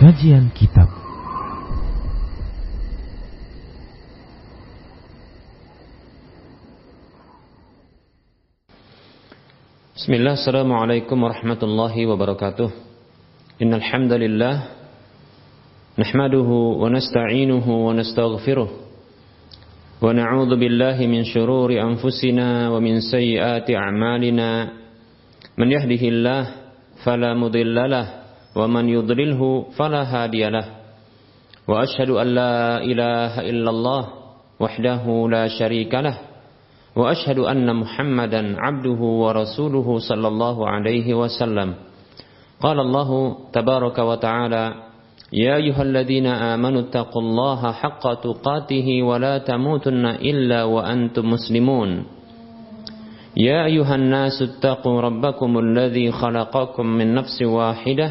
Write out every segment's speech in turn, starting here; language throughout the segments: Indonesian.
Kajian Kitab. Bismillah, Assalamualaikum warahmatullahi wabarakatuh. Innal hamdalillah Nahmaduhu wa nasta'inuhu wa nastaghfiruh. Wa na'udzu billahi min shururi anfusina wa min sayyiati a'malina. Man yahdihillah fala mudilla ومن يضلله فلا هادي له. وأشهد أن لا إله إلا الله وحده لا شريك له. وأشهد أن محمدا عبده ورسوله صلى الله عليه وسلم. قال الله تبارك وتعالى يا أيها الذين آمنوا اتقوا الله حق تقاته ولا تموتن إلا وأنتم مسلمون. يا أيها الناس اتقوا ربكم الذي خلقكم من نفس واحدة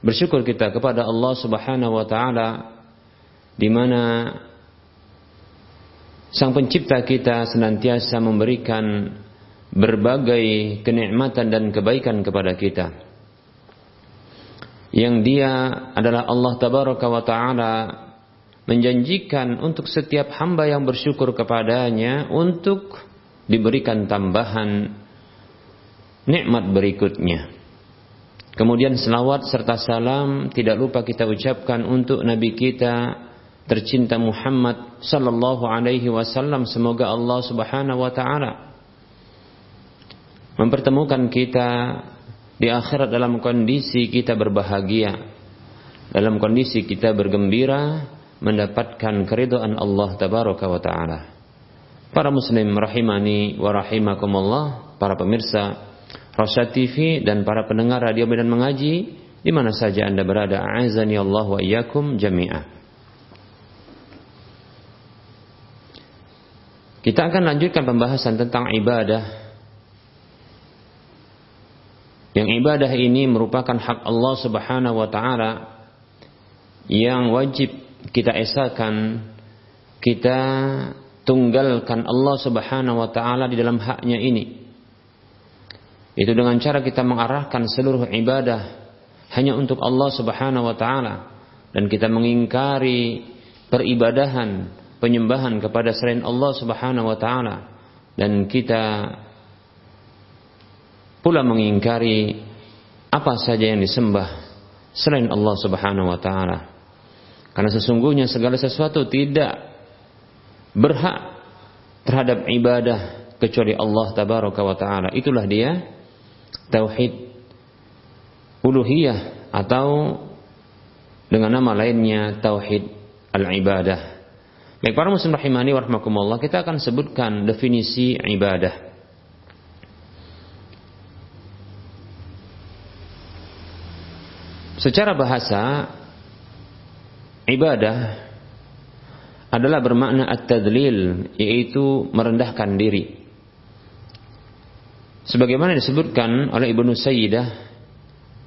Bersyukur kita kepada Allah Subhanahu wa taala di mana Sang Pencipta kita senantiasa memberikan berbagai kenikmatan dan kebaikan kepada kita. Yang dia adalah Allah Tabaraka wa taala menjanjikan untuk setiap hamba yang bersyukur kepadanya untuk diberikan tambahan nikmat berikutnya. Kemudian selawat serta salam tidak lupa kita ucapkan untuk Nabi kita tercinta Muhammad sallallahu alaihi wasallam. Semoga Allah Subhanahu wa taala mempertemukan kita di akhirat dalam kondisi kita berbahagia dalam kondisi kita bergembira mendapatkan keridhaan Allah tabaraka wa taala. Para muslim rahimani wa rahimakumullah para pemirsa Rosyad TV dan para pendengar radio Medan Mengaji di mana saja Anda berada. Azani Allah wa iyyakum jami'ah. Kita akan lanjutkan pembahasan tentang ibadah. Yang ibadah ini merupakan hak Allah Subhanahu wa taala yang wajib kita esakan, kita tunggalkan Allah Subhanahu wa taala di dalam haknya ini. Itu dengan cara kita mengarahkan seluruh ibadah hanya untuk Allah Subhanahu wa taala dan kita mengingkari peribadahan, penyembahan kepada selain Allah Subhanahu wa taala dan kita pula mengingkari apa saja yang disembah selain Allah Subhanahu wa taala. Karena sesungguhnya segala sesuatu tidak berhak terhadap ibadah kecuali Allah tabaraka wa taala. Itulah dia tauhid uluhiyah atau dengan nama lainnya tauhid al-ibadah. Baik para muslim rahimani warahmatullah, kita akan sebutkan definisi ibadah. Secara bahasa ibadah adalah bermakna at-tadlil yaitu merendahkan diri. Sebagaimana disebutkan oleh Ibnu Sayyidah,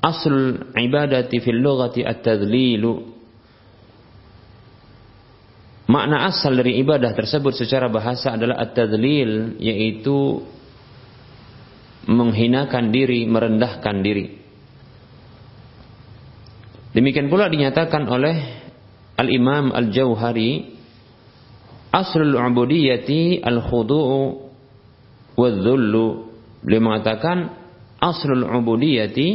asal ibadati fil lughati at-tadlilu. Makna asal dari ibadah tersebut secara bahasa adalah at-tadlil, yaitu menghinakan diri, merendahkan diri. Demikian pula dinyatakan oleh Al-Imam Al-Jauhari, aslul ubudiyati al-khudu'u wa dhullu Beliau mengatakan aslul ubudiyati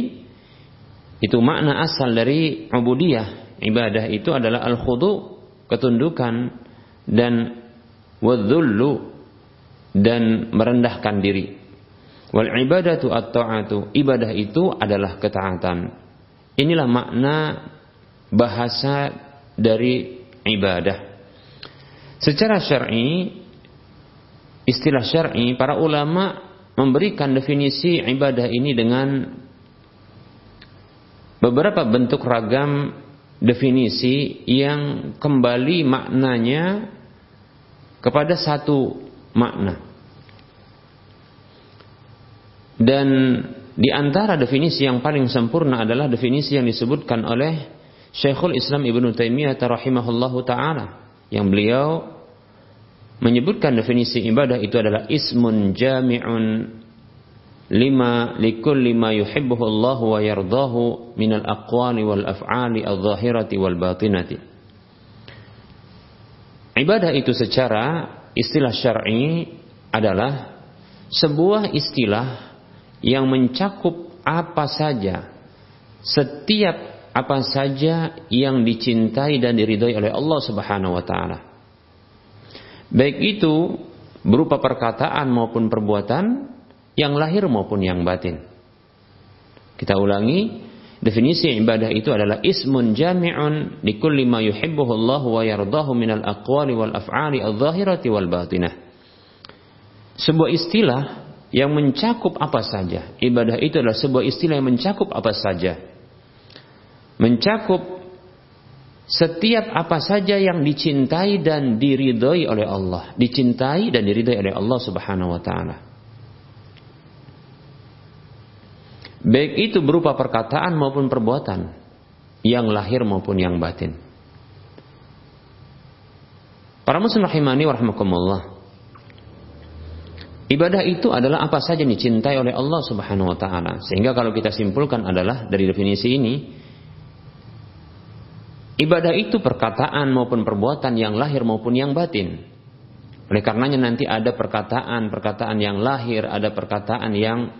itu makna asal dari ubudiyah ibadah itu adalah al khudu ketundukan dan wadzullu dan merendahkan diri. Wal ibadatu at-ta'atu, ibadah itu adalah ketaatan. Inilah makna bahasa dari ibadah. Secara syar'i, istilah syar'i, para ulama memberikan definisi ibadah ini dengan beberapa bentuk ragam definisi yang kembali maknanya kepada satu makna. Dan di antara definisi yang paling sempurna adalah definisi yang disebutkan oleh Syekhul Islam Ibnu Taimiyah rahimahullahu taala yang beliau menyebutkan definisi ibadah itu adalah ismun jami'un lima likulli ma yuhibbuhu Allah wa yardahu minal aqwali wal af'ali adh-dhahirati wal batinati. Ibadah itu secara istilah syar'i adalah sebuah istilah yang mencakup apa saja setiap apa saja yang dicintai dan diridhoi oleh Allah Subhanahu wa taala. Baik itu berupa perkataan maupun perbuatan yang lahir maupun yang batin. Kita ulangi, definisi ibadah itu adalah ismun jami'un li kulli ma yuhibbuhu Allah wa yardahu minal aqwali wal af'ali adh-dhahirati wal batinah. Sebuah istilah yang mencakup apa saja. Ibadah itu adalah sebuah istilah yang mencakup apa saja. Mencakup setiap apa saja yang dicintai dan diridhoi oleh Allah, dicintai dan diridhoi oleh Allah Subhanahu wa taala. Baik itu berupa perkataan maupun perbuatan. Yang lahir maupun yang batin. Para muslim rahimani wa rahmakumullah. Ibadah itu adalah apa saja yang dicintai oleh Allah Subhanahu wa taala. Sehingga kalau kita simpulkan adalah dari definisi ini ibadah itu perkataan maupun perbuatan yang lahir maupun yang batin. Oleh karenanya nanti ada perkataan-perkataan yang lahir, ada perkataan yang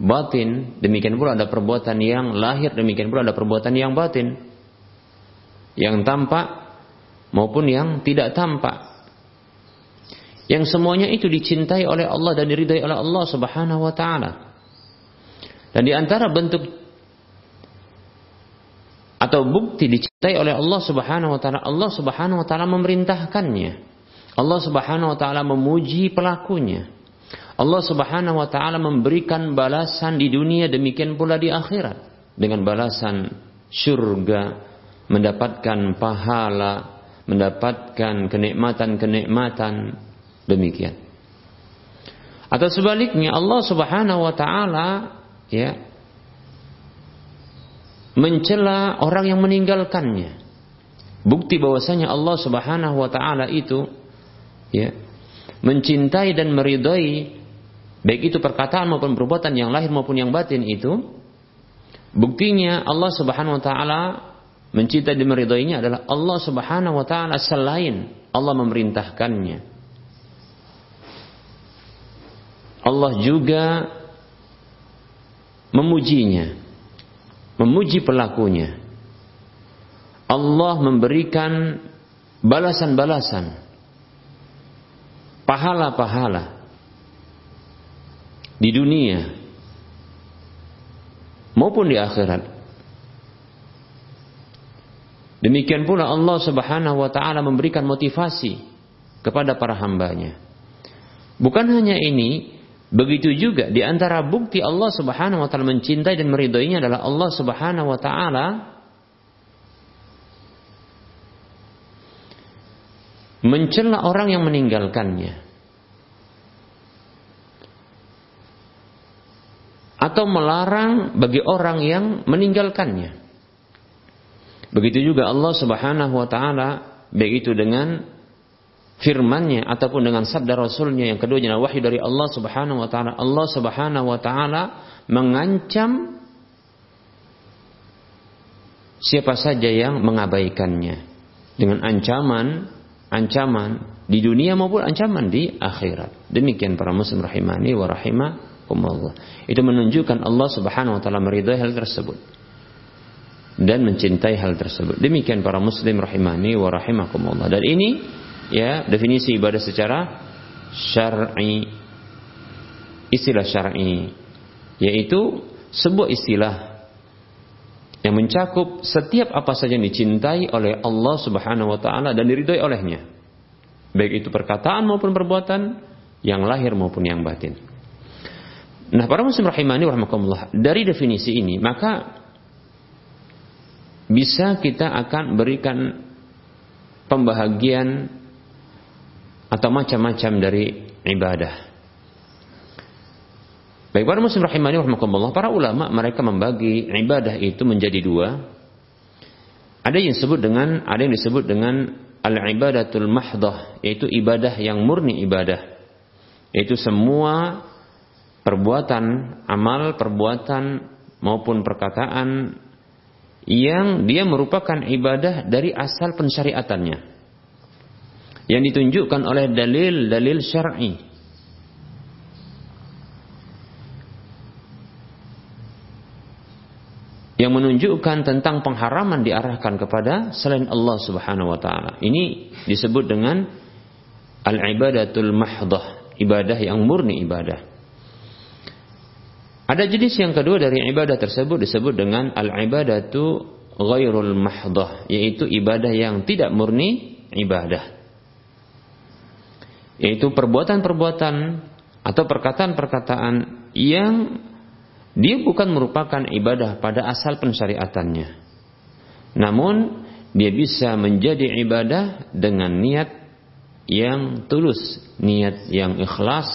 batin, demikian pula ada perbuatan yang lahir, demikian pula ada perbuatan yang batin. Yang tampak maupun yang tidak tampak. Yang semuanya itu dicintai oleh Allah dan diridai oleh Allah Subhanahu wa taala. Dan di antara bentuk atau bukti dicintai oleh Allah Subhanahu wa taala, Allah Subhanahu wa taala memerintahkannya. Allah Subhanahu wa taala memuji pelakunya. Allah Subhanahu wa taala memberikan balasan di dunia demikian pula di akhirat dengan balasan surga, mendapatkan pahala, mendapatkan kenikmatan-kenikmatan demikian. Atau sebaliknya Allah Subhanahu wa taala ya mencela orang yang meninggalkannya. Bukti bahwasanya Allah Subhanahu wa taala itu ya mencintai dan meridai baik itu perkataan maupun perbuatan yang lahir maupun yang batin itu buktinya Allah Subhanahu wa taala mencintai dan meridainya adalah Allah Subhanahu wa taala selain Allah memerintahkannya Allah juga memujinya memuji pelakunya Allah memberikan balasan-balasan pahala-pahala di dunia maupun di akhirat. Demikian pula Allah Subhanahu wa taala memberikan motivasi kepada para hambanya. Bukan hanya ini, begitu juga di antara bukti Allah Subhanahu wa taala mencintai dan meridhoinya adalah Allah Subhanahu wa taala mencela orang yang meninggalkannya. atau melarang bagi orang yang meninggalkannya. Begitu juga Allah Subhanahu wa taala baik itu dengan firman-Nya ataupun dengan sabda Rasulnya yang keduanya adalah wahyu dari Allah Subhanahu wa taala. Allah Subhanahu wa taala mengancam siapa saja yang mengabaikannya dengan ancaman ancaman di dunia maupun ancaman di akhirat. Demikian para muslim rahimani wa rahimah Allah. Itu menunjukkan Allah Subhanahu wa taala meridhai hal tersebut dan mencintai hal tersebut. Demikian para muslim rahimani wa rahimakumullah. Dan ini ya definisi ibadah secara syar'i. Istilah syar'i yaitu sebuah istilah yang mencakup setiap apa saja yang dicintai oleh Allah Subhanahu wa taala dan diridhoi olehnya. Baik itu perkataan maupun perbuatan, yang lahir maupun yang batin. Nah, para muslim rahimani warahmatullah, dari definisi ini maka bisa kita akan berikan pembahagian atau macam-macam dari ibadah. Baik para muslim rahimani rahimakumullah, para ulama mereka membagi ibadah itu menjadi dua. Ada yang disebut dengan ada yang disebut dengan al-ibadatul mahdah, yaitu ibadah yang murni ibadah. Yaitu semua perbuatan, amal, perbuatan maupun perkataan yang dia merupakan ibadah dari asal pensyariatannya yang ditunjukkan oleh dalil-dalil syar'i yang menunjukkan tentang pengharaman diarahkan kepada selain Allah Subhanahu wa taala. Ini disebut dengan al-ibadatul mahdah, ibadah yang murni ibadah. Ada jenis yang kedua dari ibadah tersebut disebut dengan al-ibadatu ghairul mahdah, yaitu ibadah yang tidak murni ibadah. Yaitu perbuatan-perbuatan atau perkataan-perkataan yang dia bukan merupakan ibadah pada asal pensyariatannya. Namun dia bisa menjadi ibadah dengan niat yang tulus, niat yang ikhlas,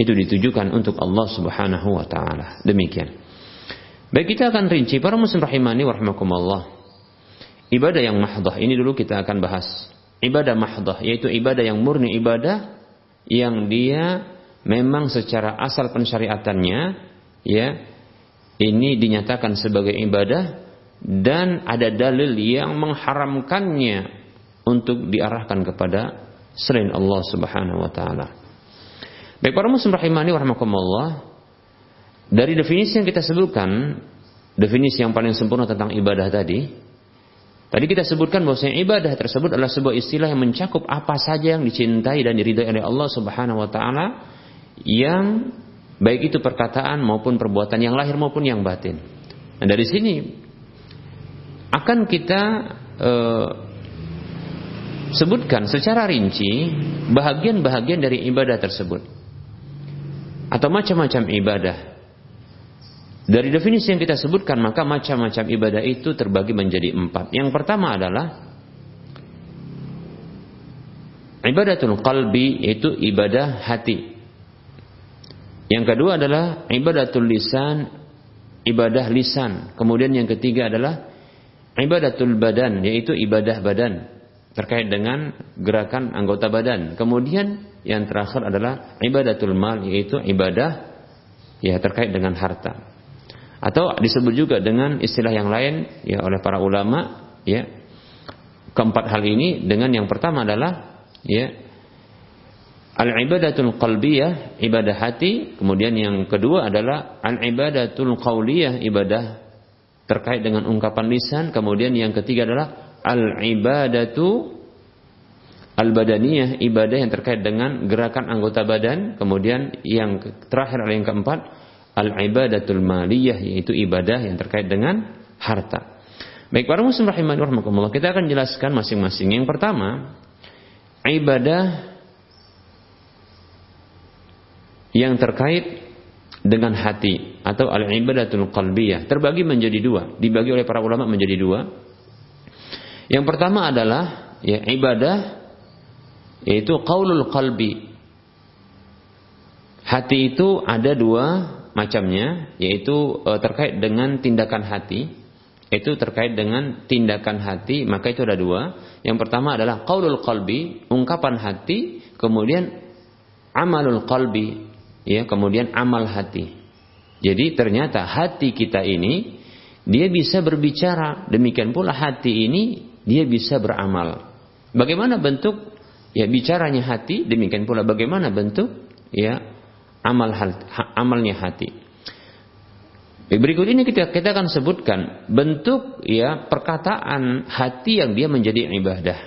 itu ditujukan untuk Allah Subhanahu wa taala. Demikian. Baik kita akan rinci para muslim rahimani warahmatullah. Ibadah yang mahdah ini dulu kita akan bahas. Ibadah mahdah yaitu ibadah yang murni ibadah yang dia memang secara asal pensyariatannya ya ini dinyatakan sebagai ibadah dan ada dalil yang mengharamkannya untuk diarahkan kepada selain Allah Subhanahu wa taala. Baik para muslim rahimani warahmatullah dari definisi yang kita sebutkan, definisi yang paling sempurna tentang ibadah tadi, tadi kita sebutkan bahwa ibadah tersebut adalah sebuah istilah yang mencakup apa saja yang dicintai dan diridhai oleh Allah Subhanahu wa taala yang baik itu perkataan maupun perbuatan yang lahir maupun yang batin. Nah, dari sini akan kita uh, sebutkan secara rinci bahagian-bahagian dari ibadah tersebut atau macam-macam ibadah. Dari definisi yang kita sebutkan, maka macam-macam ibadah itu terbagi menjadi empat. Yang pertama adalah ibadatul qalbi, yaitu ibadah hati. Yang kedua adalah ibadatul lisan, ibadah lisan. Kemudian yang ketiga adalah ibadatul badan, yaitu ibadah badan terkait dengan gerakan anggota badan. Kemudian yang terakhir adalah ibadatul mal yaitu ibadah ya terkait dengan harta. Atau disebut juga dengan istilah yang lain ya oleh para ulama ya. Keempat hal ini dengan yang pertama adalah ya al ibadatul qalbiyah ibadah hati, kemudian yang kedua adalah al ibadatul qauliyah ibadah terkait dengan ungkapan lisan, kemudian yang ketiga adalah al-ibadatu al-badaniyah ibadah yang terkait dengan gerakan anggota badan. Kemudian yang terakhir yang keempat al-ibadatul maliyah yaitu ibadah yang terkait dengan harta. Baik para muslim rahimani rahimakumullah. Kita akan jelaskan masing-masing. Yang pertama ibadah yang terkait dengan hati atau al-ibadatul qalbiyah. Terbagi menjadi dua. Dibagi oleh para ulama menjadi dua. Yang pertama adalah ya ibadah yaitu qaulul qalbi. Hati itu ada dua macamnya, yaitu e, terkait dengan tindakan hati. Itu terkait dengan tindakan hati, maka itu ada dua. Yang pertama adalah qaulul qalbi, ungkapan hati, kemudian amalul qalbi, ya, kemudian amal hati. Jadi ternyata hati kita ini dia bisa berbicara, demikian pula hati ini dia bisa beramal. Bagaimana bentuk ya bicaranya hati, demikian pula bagaimana bentuk ya amal amalnya hati. Berikut ini kita kita akan sebutkan bentuk ya perkataan hati yang dia menjadi ibadah.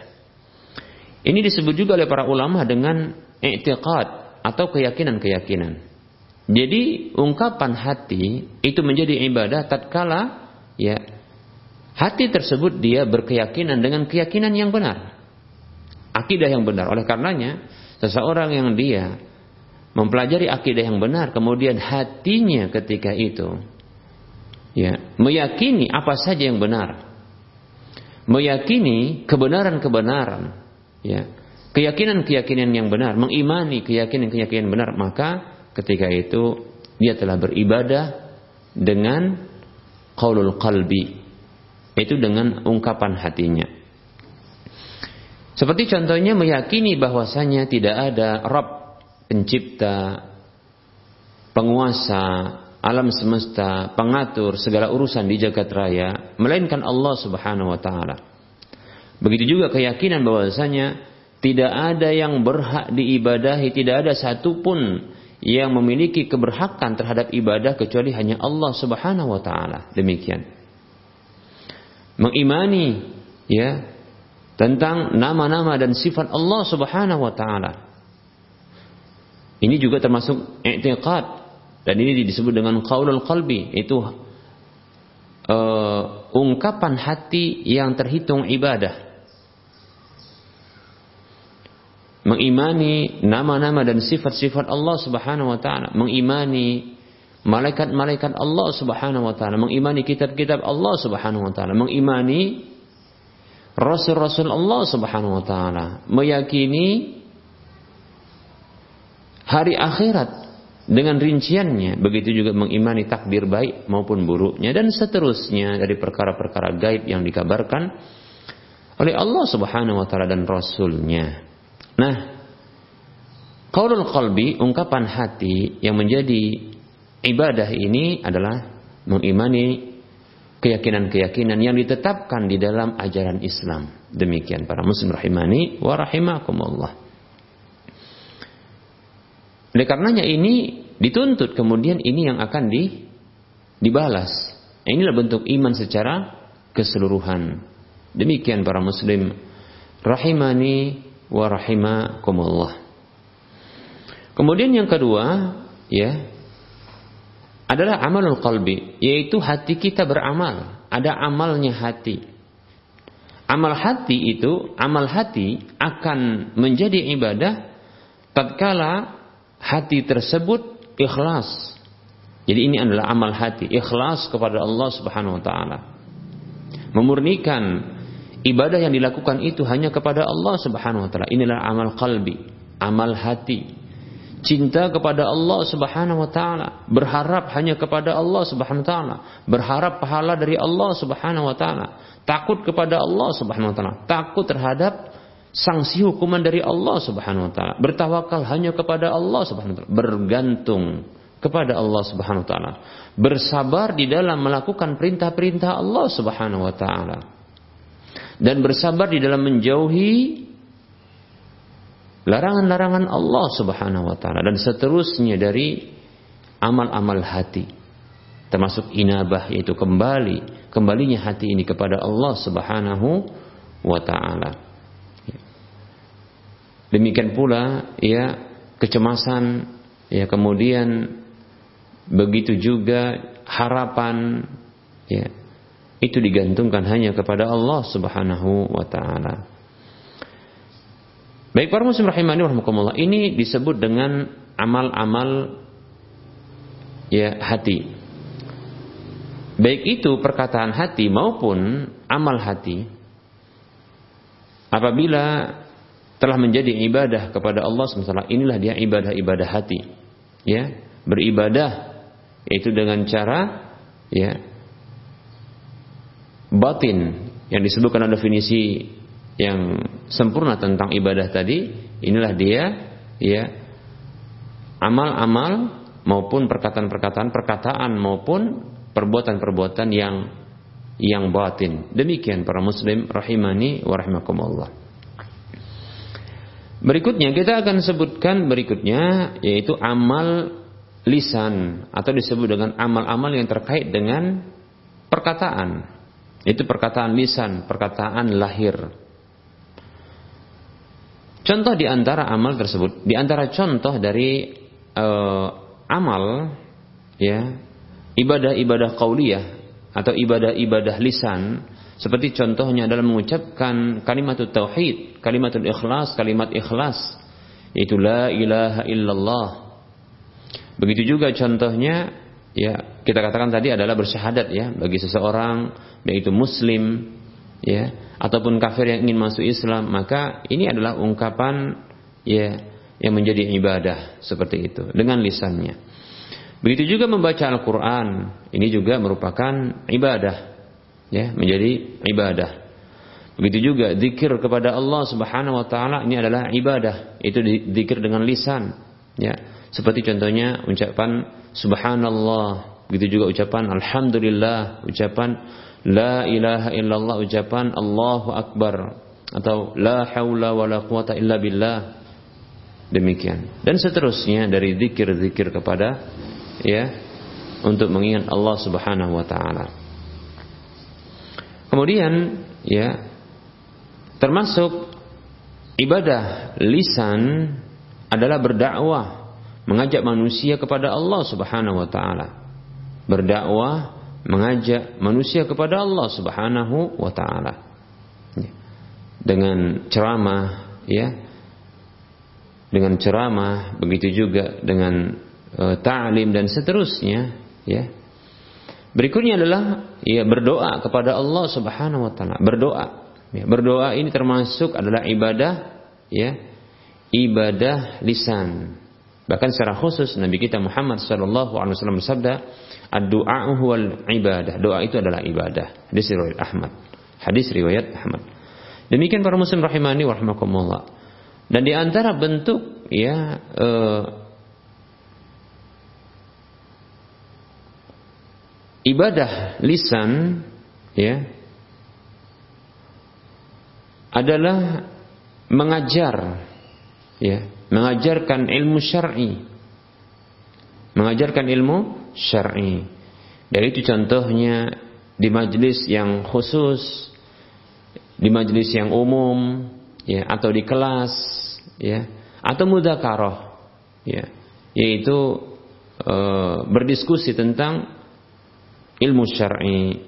Ini disebut juga oleh para ulama dengan i'tiqad atau keyakinan-keyakinan. Jadi ungkapan hati itu menjadi ibadah tatkala ya hati tersebut dia berkeyakinan dengan keyakinan yang benar. Akidah yang benar. Oleh karenanya seseorang yang dia mempelajari akidah yang benar kemudian hatinya ketika itu ya meyakini apa saja yang benar. Meyakini kebenaran-kebenaran ya keyakinan-keyakinan yang benar mengimani keyakinan-keyakinan benar maka ketika itu dia telah beribadah dengan qaulul qalbi itu dengan ungkapan hatinya. Seperti contohnya meyakini bahwasanya tidak ada Rabb pencipta penguasa alam semesta, pengatur segala urusan di jagat raya, melainkan Allah Subhanahu wa taala. Begitu juga keyakinan bahwasanya tidak ada yang berhak diibadahi, tidak ada satupun yang memiliki keberhakan terhadap ibadah kecuali hanya Allah Subhanahu wa taala. Demikian. Mengimani ya tentang nama-nama dan sifat Allah Subhanahu wa taala. Ini juga termasuk i'tiqad. Dan ini disebut dengan qaulul qalbi, itu uh, ungkapan hati yang terhitung ibadah. Mengimani nama-nama dan sifat-sifat Allah Subhanahu wa taala, mengimani malaikat-malaikat Allah Subhanahu wa taala, mengimani kitab-kitab Allah Subhanahu wa taala, mengimani rasul-rasul Allah Subhanahu wa taala, meyakini hari akhirat dengan rinciannya begitu juga mengimani takdir baik maupun buruknya dan seterusnya dari perkara-perkara gaib yang dikabarkan oleh Allah Subhanahu wa taala dan rasulnya. Nah, qaulul qalbi ungkapan hati yang menjadi ibadah ini adalah mengimani keyakinan-keyakinan yang ditetapkan di dalam ajaran Islam. Demikian para muslim rahimani wa rahimakumullah. Oleh karenanya ini dituntut kemudian ini yang akan di, dibalas. Inilah bentuk iman secara keseluruhan. Demikian para muslim rahimani wa rahimakumullah. Kemudian yang kedua, ya, adalah amalul qalbi, yaitu hati kita beramal. Ada amalnya hati. Amal hati itu, amal hati akan menjadi ibadah tatkala hati tersebut ikhlas. Jadi ini adalah amal hati, ikhlas kepada Allah Subhanahu wa taala. Memurnikan ibadah yang dilakukan itu hanya kepada Allah Subhanahu wa taala. Inilah amal qalbi, amal hati. Cinta kepada Allah Subhanahu wa taala, berharap hanya kepada Allah Subhanahu wa taala, berharap pahala dari Allah Subhanahu wa taala, takut kepada Allah Subhanahu wa taala, takut terhadap sanksi hukuman dari Allah Subhanahu wa taala. Bertawakal hanya kepada Allah Subhanahu wa taala, bergantung kepada Allah Subhanahu wa taala. Bersabar di dalam melakukan perintah-perintah Allah Subhanahu wa taala. Dan bersabar di dalam menjauhi larangan-larangan Allah Subhanahu wa taala dan seterusnya dari amal-amal hati. Termasuk inabah yaitu kembali kembalinya hati ini kepada Allah Subhanahu wa taala. Demikian pula ya kecemasan ya kemudian begitu juga harapan ya itu digantungkan hanya kepada Allah Subhanahu wa taala. Baik para muslim rahimani rahimakumullah, ini disebut dengan amal-amal ya hati. Baik itu perkataan hati maupun amal hati. Apabila telah menjadi ibadah kepada Allah SWT. Inilah dia ibadah-ibadah hati. Ya, beribadah itu dengan cara ya batin yang disebutkan ada definisi yang sempurna tentang ibadah tadi inilah dia ya amal-amal maupun perkataan-perkataan perkataan maupun perbuatan-perbuatan yang yang batin demikian para muslim rahimani wa rahimakumullah Berikutnya kita akan sebutkan berikutnya yaitu amal lisan atau disebut dengan amal-amal yang terkait dengan perkataan. Itu perkataan lisan, perkataan lahir. Contoh di antara amal tersebut, di antara contoh dari uh, amal ya, ibadah-ibadah qauliyah atau ibadah-ibadah lisan seperti contohnya adalah mengucapkan kalimat tauhid, kalimatul ikhlas, kalimat ikhlas yaitu la ilaha illallah. Begitu juga contohnya ya kita katakan tadi adalah bersyahadat ya bagi seseorang yaitu muslim ya ataupun kafir yang ingin masuk Islam, maka ini adalah ungkapan ya yang menjadi ibadah seperti itu dengan lisannya. Begitu juga membaca Al-Qur'an, ini juga merupakan ibadah ya, menjadi ibadah. Begitu juga zikir kepada Allah Subhanahu wa taala ini adalah ibadah. Itu zikir dengan lisan ya. Seperti contohnya ucapan subhanallah, begitu juga ucapan alhamdulillah, ucapan La ilaha illallah ucapan Allahu Akbar atau la haula wa la quwata illa billah demikian dan seterusnya dari zikir-zikir kepada ya untuk mengingat Allah Subhanahu wa taala. Kemudian ya termasuk ibadah lisan adalah berdakwah, mengajak manusia kepada Allah Subhanahu wa taala. Berdakwah mengajak manusia kepada Allah Subhanahu wa taala. Ya. Dengan ceramah ya. Dengan ceramah begitu juga dengan uh, ta'lim dan seterusnya ya. Berikutnya adalah ya berdoa kepada Allah Subhanahu wa taala. Berdoa. Ya, berdoa ini termasuk adalah ibadah ya. Ibadah lisan. Bahkan secara khusus Nabi kita Muhammad sallallahu alaihi wasallam bersabda, Ad-du'a huwal ibadah. Doa itu adalah ibadah. Hadis riwayat Ahmad. Hadis riwayat Ahmad. Demikian para muslim rahimani wa rahimakumullah. Dan di antara bentuk ya uh, ibadah lisan ya adalah mengajar ya mengajarkan ilmu syar'i mengajarkan ilmu syar'i. Dari itu contohnya di majlis yang khusus, di majlis yang umum, ya atau di kelas, ya atau mudzakarah, ya yaitu e, berdiskusi tentang ilmu syar'i.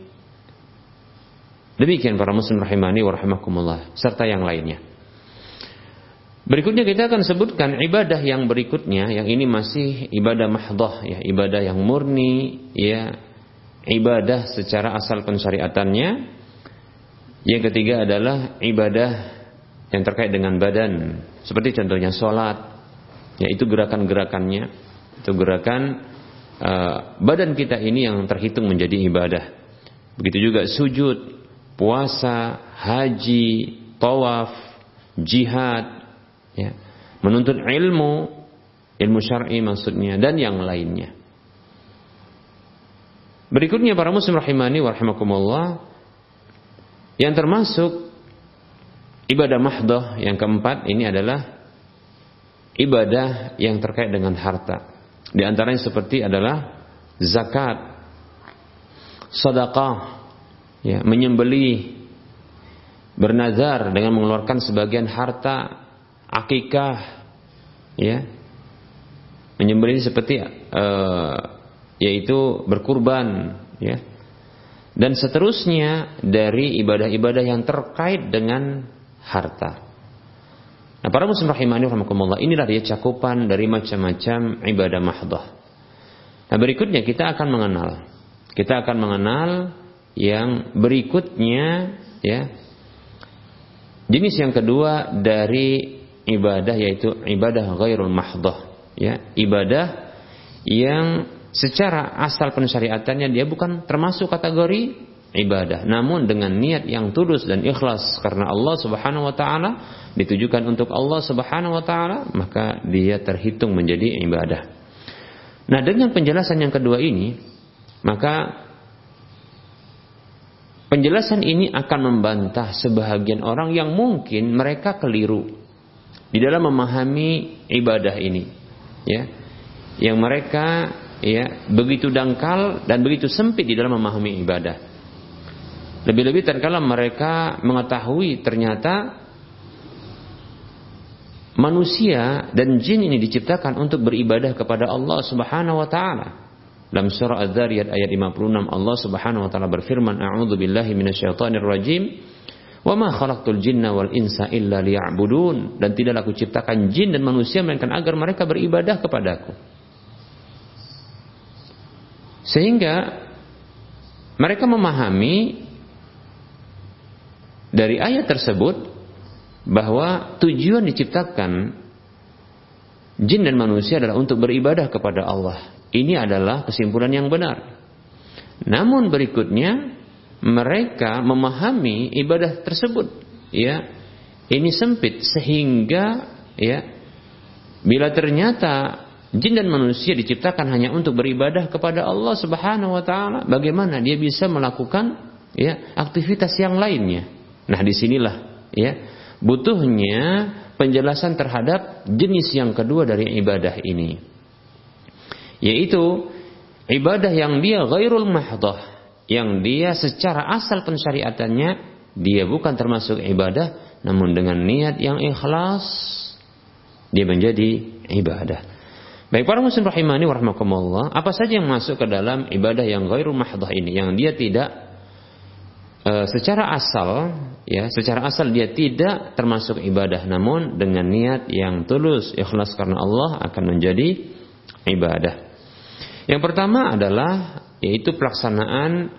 Demikian para muslim rahimani wa rahimakumullah serta yang lainnya. Berikutnya kita akan sebutkan ibadah yang berikutnya, yang ini masih ibadah mahdoh, ya, ibadah yang murni, ya, ibadah secara asal pensyariatannya. Yang ketiga adalah ibadah yang terkait dengan badan, seperti contohnya sholat, yaitu gerakan-gerakannya, itu gerakan uh, badan kita ini yang terhitung menjadi ibadah. Begitu juga sujud, puasa, haji, tawaf, jihad, ya, menuntut ilmu, ilmu syar'i maksudnya dan yang lainnya. Berikutnya para muslim rahimani wa rahimakumullah yang termasuk ibadah mahdoh yang keempat ini adalah ibadah yang terkait dengan harta. Di antaranya seperti adalah zakat, sedekah, ya, menyembelih, bernazar dengan mengeluarkan sebagian harta akikah ya menyembelih seperti uh, yaitu berkurban ya dan seterusnya dari ibadah-ibadah yang terkait dengan harta. Nah, para muslim rahimani rahimakumullah, inilah dia cakupan dari macam-macam ibadah mahdoh. Nah, berikutnya kita akan mengenal. Kita akan mengenal yang berikutnya ya. Jenis yang kedua dari ibadah yaitu ibadah ghairul mahdoh ya ibadah yang secara asal pensyariatannya dia bukan termasuk kategori ibadah. Namun dengan niat yang tulus dan ikhlas karena Allah Subhanahu wa taala ditujukan untuk Allah Subhanahu wa taala maka dia terhitung menjadi ibadah. Nah dengan penjelasan yang kedua ini maka penjelasan ini akan membantah sebahagian orang yang mungkin mereka keliru di dalam memahami ibadah ini ya. Yang mereka ya begitu dangkal dan begitu sempit di dalam memahami ibadah lebih-lebih terkala mereka mengetahui ternyata manusia dan jin ini diciptakan untuk beribadah kepada Allah Subhanahu wa taala. Dalam surah Az-Zariyat ayat 56 Allah Subhanahu wa taala berfirman, "A'udzu billahi minasyaitonir rajim." Wa ma khalaqtul jinna wal insa illa liya'budun dan tidaklah aku ciptakan jin dan manusia melainkan agar mereka beribadah kepadaku. Sehingga mereka memahami dari ayat tersebut bahwa tujuan diciptakan jin dan manusia adalah untuk beribadah kepada Allah. Ini adalah kesimpulan yang benar. Namun berikutnya mereka memahami ibadah tersebut ya ini sempit sehingga ya bila ternyata jin dan manusia diciptakan hanya untuk beribadah kepada Allah Subhanahu wa taala bagaimana dia bisa melakukan ya aktivitas yang lainnya nah di sinilah ya butuhnya penjelasan terhadap jenis yang kedua dari ibadah ini yaitu ibadah yang dia ghairul mahdoh yang dia secara asal pensyariatannya dia bukan termasuk ibadah namun dengan niat yang ikhlas dia menjadi ibadah. Baik para muslim rahimani warahmatullah, apa saja yang masuk ke dalam ibadah yang ghairu mahdah ini yang dia tidak e, secara asal ya, secara asal dia tidak termasuk ibadah namun dengan niat yang tulus ikhlas karena Allah akan menjadi ibadah. Yang pertama adalah yaitu pelaksanaan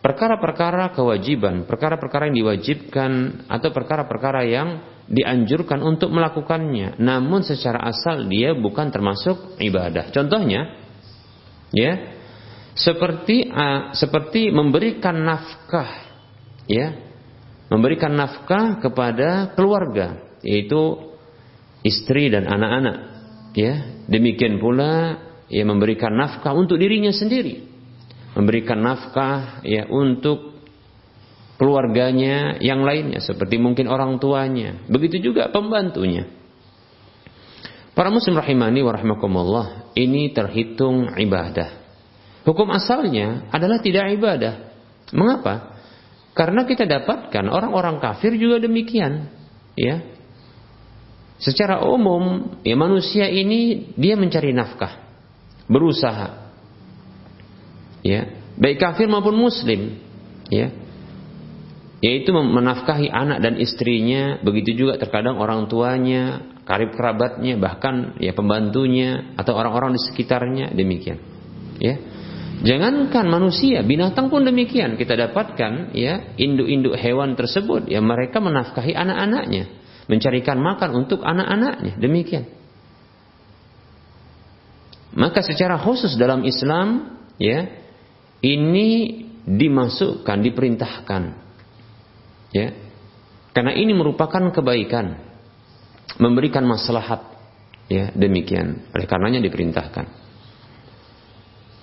perkara-perkara kewajiban, perkara-perkara yang diwajibkan atau perkara-perkara yang dianjurkan untuk melakukannya, namun secara asal dia bukan termasuk ibadah. Contohnya, ya, seperti seperti memberikan nafkah, ya, memberikan nafkah kepada keluarga, yaitu istri dan anak-anak, ya. Demikian pula ya memberikan nafkah untuk dirinya sendiri. Memberikan nafkah ya untuk keluarganya yang lainnya seperti mungkin orang tuanya. Begitu juga pembantunya. Para muslim rahimani warahmatullah ini terhitung ibadah. Hukum asalnya adalah tidak ibadah. Mengapa karena kita dapatkan orang-orang kafir juga demikian ya secara umum ya manusia ini dia mencari nafkah berusaha. Ya, baik kafir maupun muslim, ya. Yaitu menafkahi anak dan istrinya, begitu juga terkadang orang tuanya, karib kerabatnya, bahkan ya pembantunya atau orang-orang di sekitarnya demikian. Ya. Jangankan manusia, binatang pun demikian. Kita dapatkan ya induk-induk hewan tersebut ya mereka menafkahi anak-anaknya, mencarikan makan untuk anak-anaknya. Demikian. Maka secara khusus dalam Islam ya ini dimasukkan, diperintahkan. Ya. Karena ini merupakan kebaikan, memberikan maslahat. Ya, demikian. Oleh karenanya diperintahkan.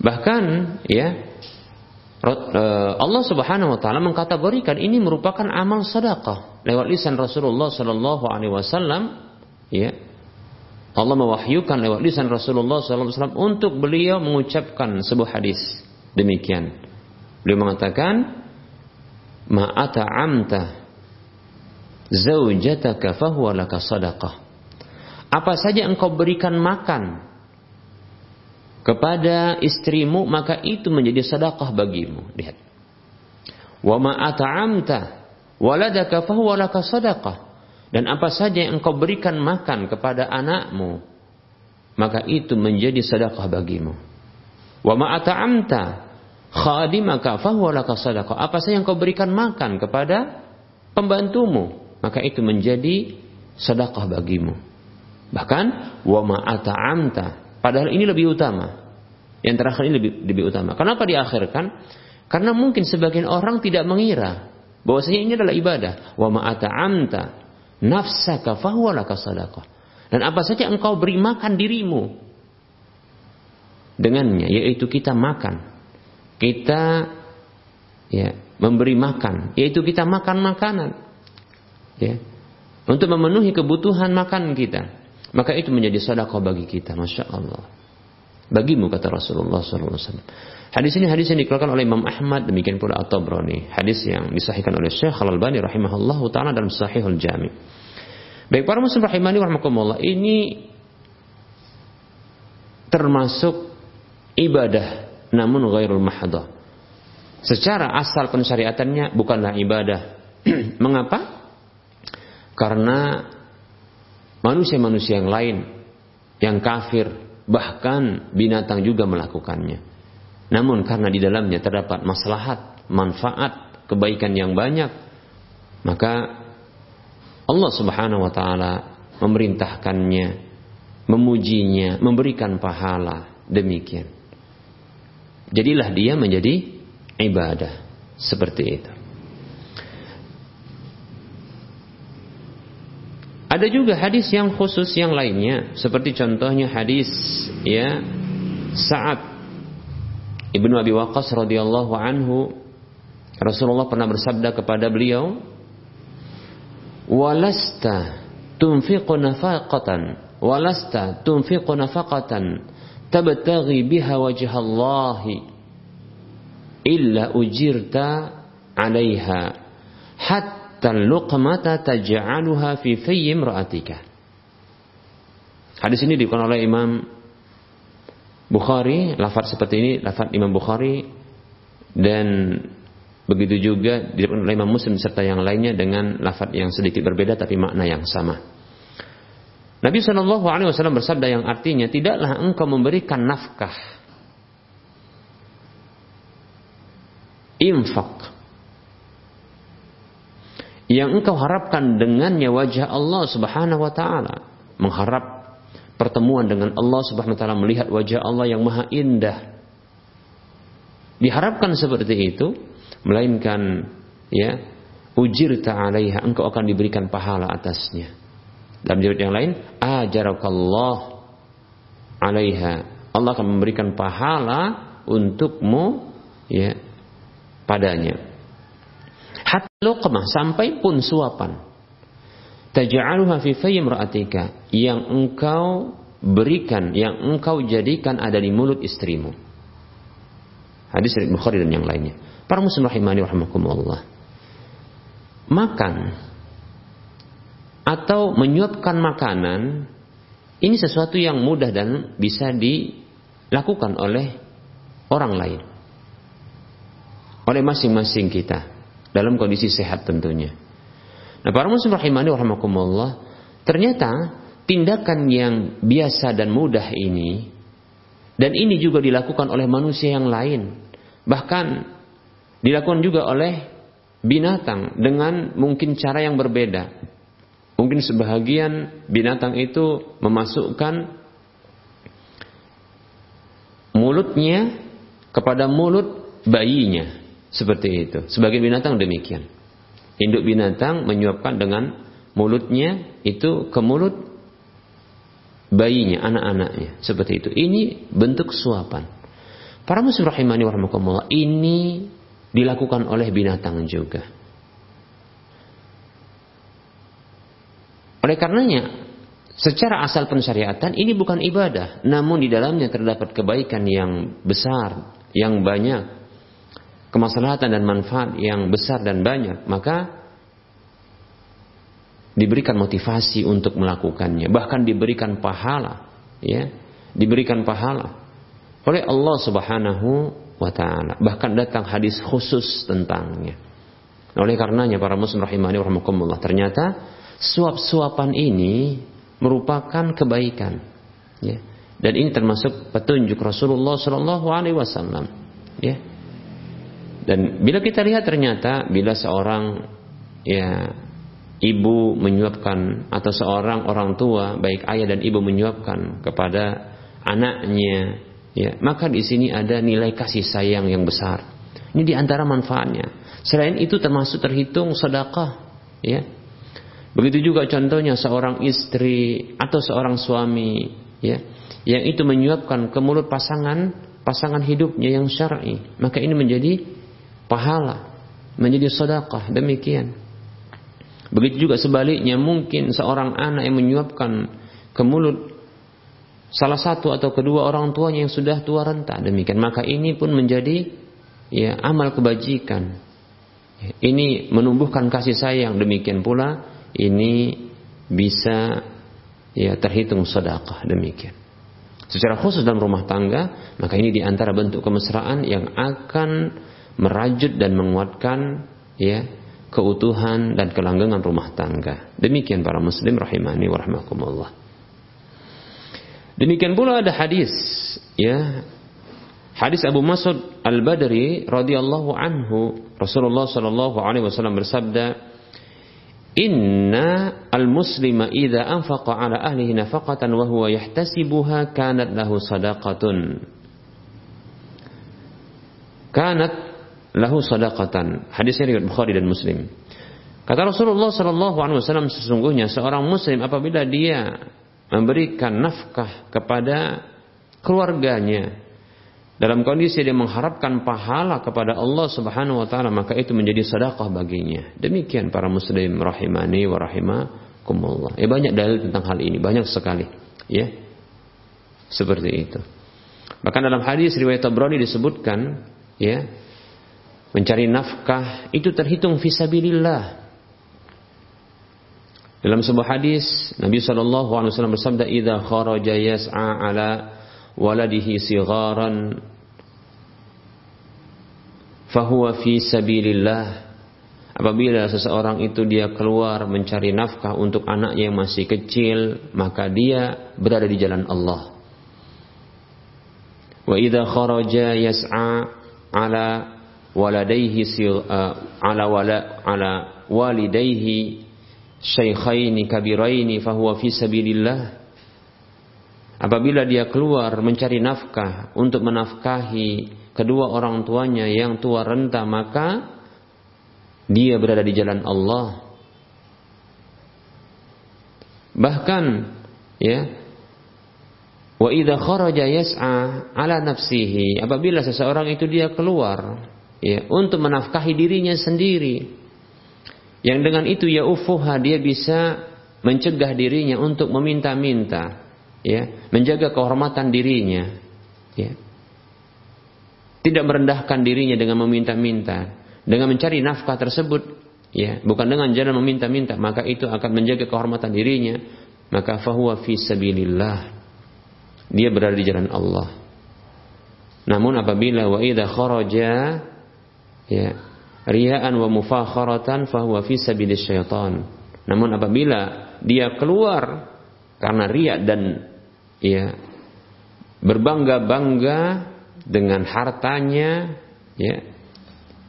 Bahkan ya eh, Allah Subhanahu wa taala mengkategorikan ini merupakan amal sedekah lewat lisan Rasulullah sallallahu alaihi wasallam ya Allah mewahyukan lewat lisan Rasulullah SAW untuk beliau mengucapkan sebuah hadis demikian. Beliau mengatakan, "Ma'ata'amta zaujataka fahuwa laka sadaqah." Apa saja engkau berikan makan kepada istrimu maka itu menjadi sedekah bagimu. Lihat. Wa ma'ata'amta waladaka fahuwa laka sadaqah. Dan apa saja yang engkau berikan makan kepada anakmu, maka itu menjadi sedekah bagimu. Wa ma ata'amta khadimaka fahuwa laka sadaqah. Apa saja yang engkau berikan makan kepada pembantumu, maka itu menjadi sedekah bagimu. Bahkan wa ma ata'amta, padahal ini lebih utama. Yang terakhir ini lebih, lebih utama. Kenapa diakhirkan? Karena mungkin sebagian orang tidak mengira bahwasanya ini adalah ibadah. Wa ma ata'amta nafsaka fahuwalaka sadaqah. Dan apa saja engkau beri makan dirimu dengannya, yaitu kita makan. Kita ya, memberi makan, yaitu kita makan makanan. Ya. Untuk memenuhi kebutuhan makan kita. Maka itu menjadi sedekah bagi kita, Masya Allah. Bagimu kata Rasulullah SAW. Hadis ini hadis yang dikeluarkan oleh Imam Ahmad demikian pula At-Tabrani. Hadis yang disahihkan oleh Syekh Al-Albani rahimahullah taala dalam Sahihul Jami. Baik para muslim rahimani warahmatullah ini termasuk ibadah namun ghairul mahdoh. Secara asal pensyariatannya bukanlah ibadah. Mengapa? Karena manusia-manusia yang lain yang kafir bahkan binatang juga melakukannya. Namun karena di dalamnya terdapat maslahat, manfaat, kebaikan yang banyak, maka Allah Subhanahu wa taala memerintahkannya, memujinya, memberikan pahala demikian. Jadilah dia menjadi ibadah seperti itu. Ada juga hadis yang khusus yang lainnya seperti contohnya hadis ya Sa'ad Ibnu Abi Waqqas radhiyallahu anhu Rasulullah pernah bersabda kepada beliau walasta tunfiqu nafaqatan walasta tunfiqu nafaqatan tabtaghi biha wajha Allah illa ujirta 'alaiha hatta luqmata taj'aluha fi fayyi imra'atika. Hadis ini dikutip oleh Imam Bukhari, lafaz seperti ini lafaz Imam Bukhari dan begitu juga dikutip oleh Imam Muslim serta yang lainnya dengan lafaz yang sedikit berbeda tapi makna yang sama. Nabi Shallallahu Alaihi Wasallam bersabda yang artinya tidaklah engkau memberikan nafkah infak yang engkau harapkan dengannya wajah Allah Subhanahu wa taala, mengharap pertemuan dengan Allah Subhanahu wa taala, melihat wajah Allah yang maha indah. Diharapkan seperti itu, melainkan ya, ujir ta'alaiha, engkau akan diberikan pahala atasnya. Dalam riwayat yang lain, ajarakallah alaiha. Allah akan memberikan pahala untukmu ya padanya luqmah sampai pun suapan. Taj'aluha fi fayyi imra'atika yang engkau berikan yang engkau jadikan ada di mulut istrimu. Hadis dari Bukhari dan yang lainnya. Para muslim rahimani rahimakumullah. Makan atau menyuapkan makanan ini sesuatu yang mudah dan bisa dilakukan oleh orang lain. Oleh masing-masing kita dalam kondisi sehat tentunya. Nah, para muslim rahimani rahimakumullah, ternyata tindakan yang biasa dan mudah ini dan ini juga dilakukan oleh manusia yang lain. Bahkan dilakukan juga oleh binatang dengan mungkin cara yang berbeda. Mungkin sebahagian binatang itu memasukkan mulutnya kepada mulut bayinya seperti itu. Sebagian binatang demikian. Induk binatang menyuapkan dengan mulutnya itu ke mulut bayinya, anak-anaknya. Seperti itu. Ini bentuk suapan. Para muslim rahimani warahmatullah ini dilakukan oleh binatang juga. Oleh karenanya, secara asal pensyariatan ini bukan ibadah, namun di dalamnya terdapat kebaikan yang besar, yang banyak kemaslahatan dan manfaat yang besar dan banyak, maka diberikan motivasi untuk melakukannya, bahkan diberikan pahala, ya, diberikan pahala oleh Allah Subhanahu wa taala. Bahkan datang hadis khusus tentangnya. Oleh karenanya para muslim rahimani rahimakumullah, ternyata suap-suapan ini merupakan kebaikan, ya. Dan ini termasuk petunjuk Rasulullah Shallallahu alaihi wasallam, ya dan bila kita lihat ternyata bila seorang ya ibu menyuapkan atau seorang orang tua baik ayah dan ibu menyuapkan kepada anaknya ya maka di sini ada nilai kasih sayang yang besar. Ini di antara manfaatnya. Selain itu termasuk terhitung sedekah ya. Begitu juga contohnya seorang istri atau seorang suami ya yang itu menyuapkan ke mulut pasangan pasangan hidupnya yang syar'i maka ini menjadi pahala menjadi sedekah demikian. Begitu juga sebaliknya mungkin seorang anak yang menyuapkan ke mulut salah satu atau kedua orang tuanya yang sudah tua renta demikian. Maka ini pun menjadi ya amal kebajikan. Ini menumbuhkan kasih sayang demikian pula ini bisa ya terhitung sedekah demikian. Secara khusus dalam rumah tangga, maka ini di antara bentuk kemesraan yang akan merajut dan menguatkan ya keutuhan dan kelanggengan rumah tangga. Demikian para muslim rahimani wa rahmakumullah. Demikian pula ada hadis ya Hadis Abu Mas'ud Al-Badri radhiyallahu anhu Rasulullah sallallahu alaihi wasallam bersabda Inna al-muslima idza anfaqa ala ahlihi nafaqatan wa huwa yahtasibuha kanat lahu sadaqatun Kanat lahu sadaqatan Hadis riwayat Bukhari dan Muslim Kata Rasulullah sallallahu alaihi wasallam sesungguhnya seorang muslim apabila dia memberikan nafkah kepada keluarganya dalam kondisi dia mengharapkan pahala kepada Allah Subhanahu wa taala maka itu menjadi sedekah baginya. Demikian para muslim rahimani wa rahimakumullah. Eh banyak dalil tentang hal ini, banyak sekali, ya. Seperti itu. Bahkan dalam hadis riwayat Tabrani disebutkan, ya, mencari nafkah itu terhitung fisabilillah. Dalam sebuah hadis Nabi Shallallahu Alaihi Wasallam bersabda, "Idza kharaja yas'a ala waladihi sigharan fahuwa fi sabilillah apabila seseorang itu dia keluar mencari nafkah untuk anaknya yang masih kecil maka dia berada di jalan Allah wa idza kharaja yas'a ala waladaihi ala wala ala walidaihi syaikhaini kabiraini fahuwa fi sabilillah. Apabila dia keluar mencari nafkah untuk menafkahi kedua orang tuanya yang tua renta maka dia berada di jalan Allah. Bahkan ya wa idza kharaja yas'a ala nafsihi apabila seseorang itu dia keluar ya untuk menafkahi dirinya sendiri. Yang dengan itu ya ufuha dia bisa mencegah dirinya untuk meminta-minta. Ya menjaga kehormatan dirinya. Ya. Tidak merendahkan dirinya dengan meminta-minta, dengan mencari nafkah tersebut, ya, bukan dengan jalan meminta-minta, maka itu akan menjaga kehormatan dirinya, maka fahuwa fi sabilillah. Dia berada di jalan Allah. Namun apabila wa idza kharaja ya. Riyaan wa mufakharatan fahuwa fi sabilis syaitan. Namun apabila dia keluar karena riak dan ya berbangga-bangga dengan hartanya ya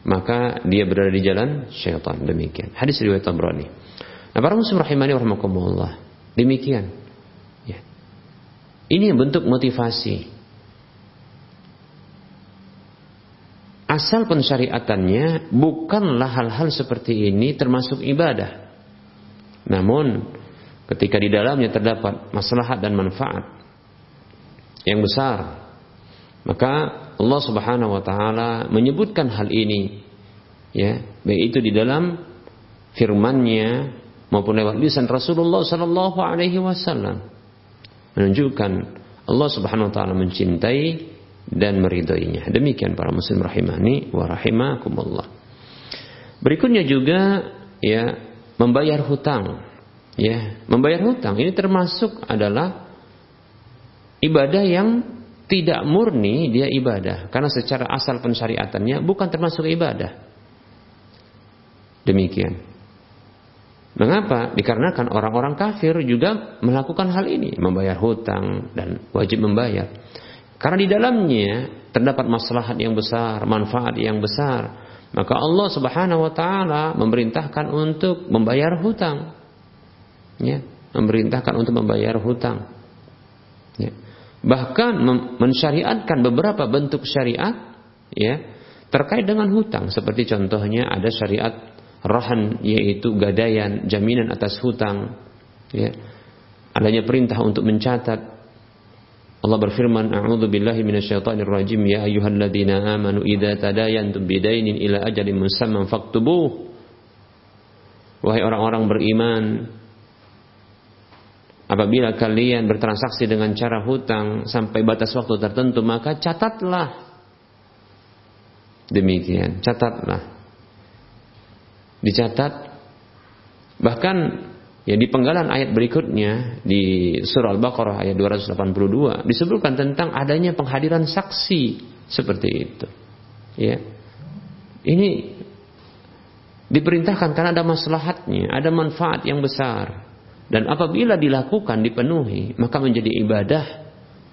maka dia berada di jalan syaitan. Demikian. Hadis riwayat Tabrani. Nah para muslim rahimani demikian. Ya. Ini bentuk motivasi asal pensyariatannya bukanlah hal-hal seperti ini termasuk ibadah. Namun ketika di dalamnya terdapat maslahat dan manfaat yang besar maka Allah Subhanahu wa taala menyebutkan hal ini ya, baik itu di dalam firman-Nya maupun lewat lisan Rasulullah sallallahu alaihi wasallam. Menunjukkan Allah Subhanahu wa taala mencintai dan meridhoinya. Demikian para muslim rahimani wa rahimakumullah. Berikutnya juga ya membayar hutang. Ya, membayar hutang ini termasuk adalah ibadah yang tidak murni dia ibadah karena secara asal pensyariatannya bukan termasuk ibadah. Demikian. Mengapa? Dikarenakan orang-orang kafir juga melakukan hal ini, membayar hutang dan wajib membayar. Karena di dalamnya terdapat maslahat yang besar, manfaat yang besar. Maka Allah Subhanahu wa taala memerintahkan untuk membayar hutang. Ya, memerintahkan untuk membayar hutang. Ya bahkan mensyariatkan beberapa bentuk syariat ya terkait dengan hutang seperti contohnya ada syariat rahan yaitu gadaian jaminan atas hutang ya adanya perintah untuk mencatat Allah berfirman a'udzu billahi minasyaitonir rajim ya ayyuhalladzina amanu idza tadayantum bidainin ila ajalin musamman faktubuh wahai orang-orang beriman Apabila kalian bertransaksi dengan cara hutang sampai batas waktu tertentu, maka catatlah. Demikian, catatlah. Dicatat. Bahkan Ya di penggalan ayat berikutnya di surah Al-Baqarah ayat 282 disebutkan tentang adanya penghadiran saksi seperti itu. Ya. Ini diperintahkan karena ada maslahatnya, ada manfaat yang besar. Dan apabila dilakukan dipenuhi, maka menjadi ibadah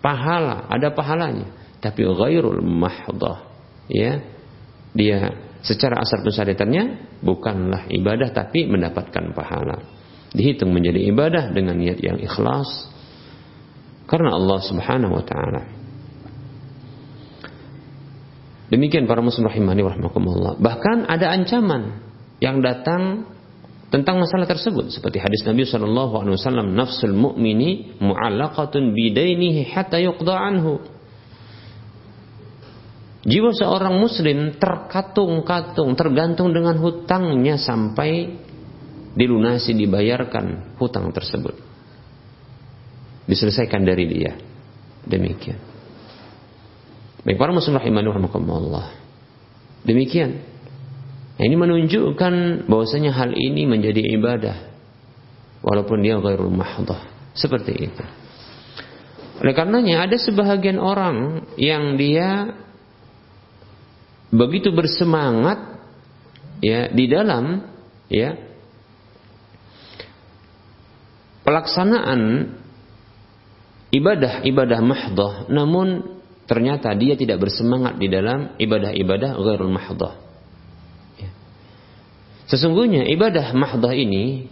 pahala, ada pahalanya. Tapi ghairul mahdah. Ya. Dia secara asal pesyariatannya bukanlah ibadah tapi mendapatkan pahala dihitung menjadi ibadah dengan niat yang ikhlas karena Allah Subhanahu wa taala. Demikian para muslim rahimani warahmatullah. Bahkan ada ancaman yang datang tentang masalah tersebut seperti hadis Nabi sallallahu alaihi wasallam nafsul mu'mini mu'allaqatun bidainihi hatta yuqda anhu. Jiwa seorang muslim terkatung-katung, tergantung dengan hutangnya sampai dilunasi dibayarkan hutang tersebut. Diselesaikan dari dia. Demikian. Baik para muslim rahimani rahimakumullah. Demikian. Nah, ini menunjukkan bahwasanya hal ini menjadi ibadah. Walaupun dia ghairul mahdah. Seperti itu. Oleh karenanya ada sebahagian orang yang dia begitu bersemangat ya di dalam ya pelaksanaan ibadah-ibadah mahdoh namun ternyata dia tidak bersemangat di dalam ibadah-ibadah ghairul mahdoh. Ya. sesungguhnya ibadah mahdoh ini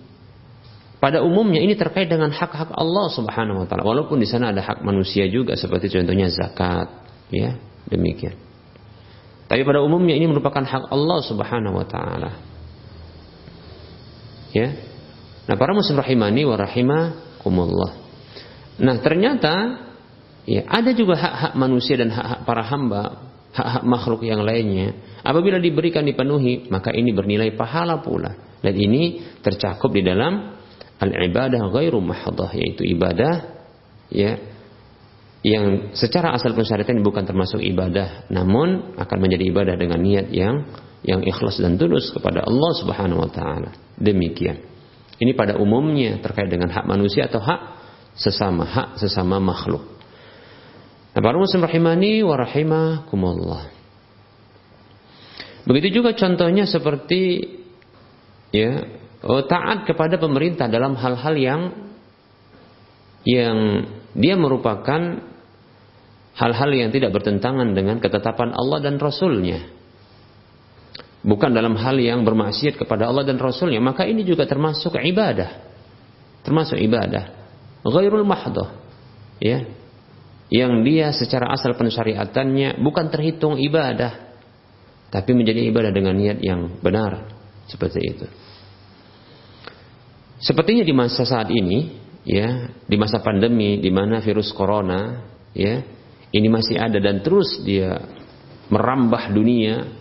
pada umumnya ini terkait dengan hak-hak Allah Subhanahu wa taala. Walaupun di sana ada hak manusia juga seperti contohnya zakat ya demikian. Tapi pada umumnya ini merupakan hak Allah Subhanahu wa taala. Ya Nah, para muslim rahimani wa rahimakumullah. Nah, ternyata ya ada juga hak-hak manusia dan hak-hak para hamba, hak-hak makhluk yang lainnya. Apabila diberikan dipenuhi, maka ini bernilai pahala pula. Dan ini tercakup di dalam al-ibadah ghairu mahdoh, yaitu ibadah ya yang secara asal pensyaratan bukan termasuk ibadah, namun akan menjadi ibadah dengan niat yang yang ikhlas dan tulus kepada Allah Subhanahu wa taala. Demikian. Ini pada umumnya terkait dengan hak manusia atau hak sesama, hak sesama makhluk. Nah, para muslim rahimani wa rahimakumullah. Begitu juga contohnya seperti ya, oh, taat kepada pemerintah dalam hal-hal yang yang dia merupakan hal-hal yang tidak bertentangan dengan ketetapan Allah dan Rasulnya bukan dalam hal yang bermaksiat kepada Allah dan Rasulnya. Maka ini juga termasuk ibadah. Termasuk ibadah. Ghairul mahdoh ya. Yang dia secara asal pensyariatannya bukan terhitung ibadah. Tapi menjadi ibadah dengan niat yang benar. Seperti itu. Sepertinya di masa saat ini ya di masa pandemi di mana virus corona ya ini masih ada dan terus dia merambah dunia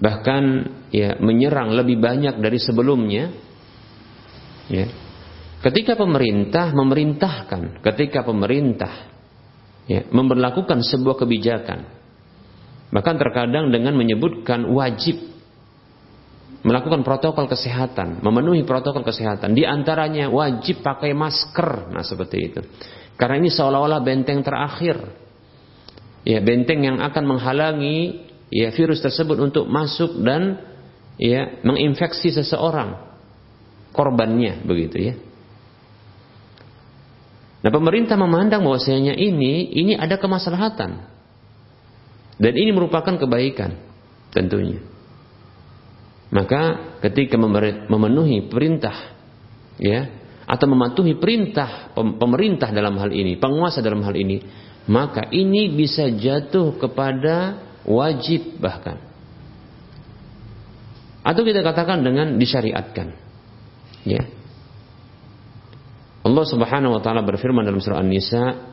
bahkan ya menyerang lebih banyak dari sebelumnya ya ketika pemerintah memerintahkan ketika pemerintah ya memperlakukan sebuah kebijakan bahkan terkadang dengan menyebutkan wajib melakukan protokol kesehatan, memenuhi protokol kesehatan. Di antaranya wajib pakai masker. Nah, seperti itu. Karena ini seolah-olah benteng terakhir. Ya, benteng yang akan menghalangi ya virus tersebut untuk masuk dan ya menginfeksi seseorang korbannya begitu ya. Nah pemerintah memandang bahwasanya ini ini ada kemaslahatan dan ini merupakan kebaikan tentunya. Maka ketika memenuhi perintah ya atau mematuhi perintah pemerintah dalam hal ini, penguasa dalam hal ini, maka ini bisa jatuh kepada wajib bahkan. Atau kita katakan dengan disyariatkan. Ya. Allah Subhanahu wa taala berfirman dalam surah An-Nisa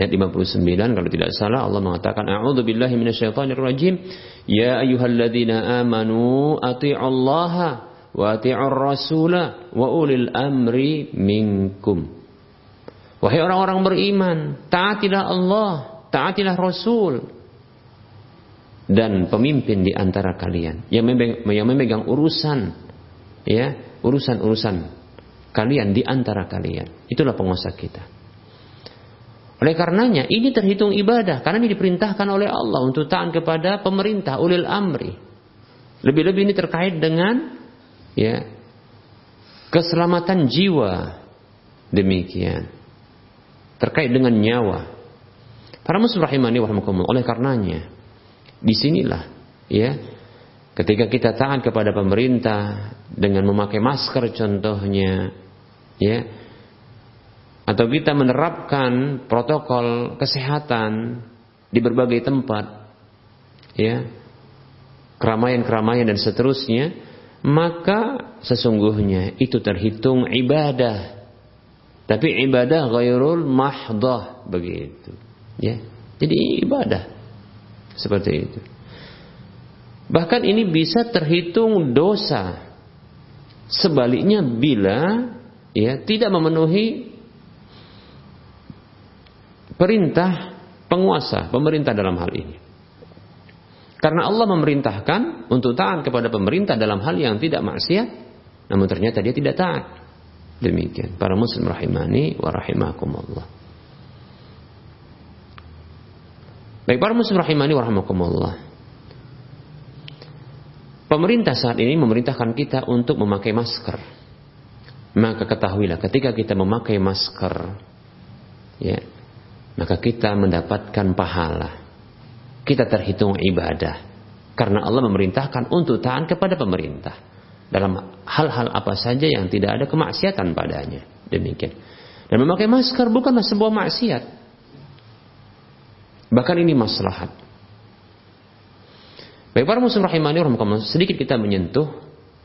ayat 59 kalau tidak salah Allah mengatakan a'udzu billahi minasyaitonir rajim ya ayyuhalladzina amanu atti'ullaha wa atti'ur rasula wa ulil amri minkum wahai orang-orang beriman taatilah Allah taatilah Rasul dan pemimpin di antara kalian yang memegang, yang memegang urusan ya urusan-urusan kalian di antara kalian. Itulah penguasa kita. Oleh karenanya ini terhitung ibadah karena ini diperintahkan oleh Allah untuk taat kepada pemerintah ulil amri. Lebih-lebih ini terkait dengan ya keselamatan jiwa demikian terkait dengan nyawa. Para muslim rahimani Oleh karenanya di sinilah ya. Ketika kita taat kepada pemerintah dengan memakai masker contohnya ya. Atau kita menerapkan protokol kesehatan di berbagai tempat ya. Keramaian-keramaian dan seterusnya maka sesungguhnya itu terhitung ibadah. Tapi ibadah ghairul mahdah begitu ya. Jadi ibadah seperti itu bahkan ini bisa terhitung dosa sebaliknya bila ya tidak memenuhi perintah penguasa, pemerintah dalam hal ini. Karena Allah memerintahkan untuk taat kepada pemerintah dalam hal yang tidak maksiat, namun ternyata dia tidak taat. Demikian. Para muslim rahimani wa rahimakumullah. Baik para muslim rahimani wa rahimakumullah. Pemerintah saat ini memerintahkan kita untuk memakai masker. Maka ketahuilah ketika kita memakai masker, ya, maka kita mendapatkan pahala. Kita terhitung ibadah. Karena Allah memerintahkan untuk taat kepada pemerintah. Dalam hal-hal apa saja yang tidak ada kemaksiatan padanya. Demikian. Dan memakai masker bukanlah sebuah maksiat. Bahkan ini maslahat. Baik para muslim rahimani sedikit kita menyentuh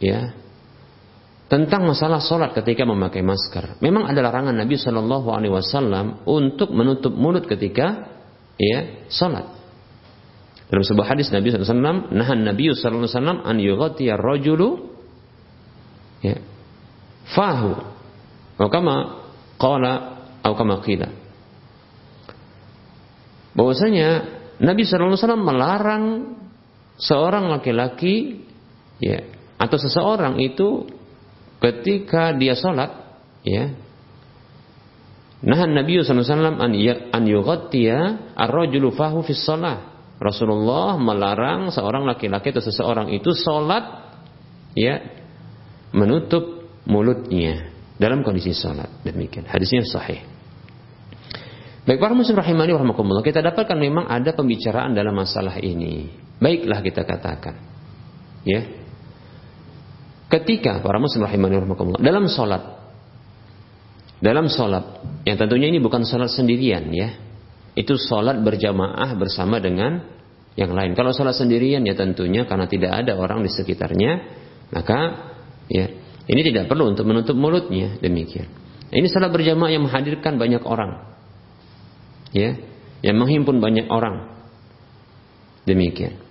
ya tentang masalah sholat ketika memakai masker. Memang ada larangan Nabi Shallallahu Alaihi Wasallam untuk menutup mulut ketika ya sholat. Dalam sebuah hadis Nabi SAW, nahan Nabi Wasallam an yughatiya rojulu ya, fahu. Atau kama qala atau kama qila. Bahwasanya Nabi Wasallam melarang seorang laki-laki ya atau seseorang itu ketika dia sholat, ya, Nahan Nabi SAW an, ya, an yughattiya ar-rajulu fahu. Rasulullah melarang seorang laki-laki atau seseorang itu sholat ya menutup mulutnya dalam kondisi sholat. Demikian. Hadisnya sahih baik para muslim rahimani warahmatullah kita dapatkan memang ada pembicaraan dalam masalah ini. Baiklah kita katakan ya. Ketika para muslim rahimani rahimakumullah dalam sholat dalam sholat yang tentunya ini bukan sholat sendirian ya. Itu sholat berjamaah bersama dengan yang lain. Kalau sholat sendirian ya tentunya karena tidak ada orang di sekitarnya maka ya ini tidak perlu untuk menutup mulutnya demikian. Ini sholat berjamaah yang menghadirkan banyak orang ya yang menghimpun banyak orang demikian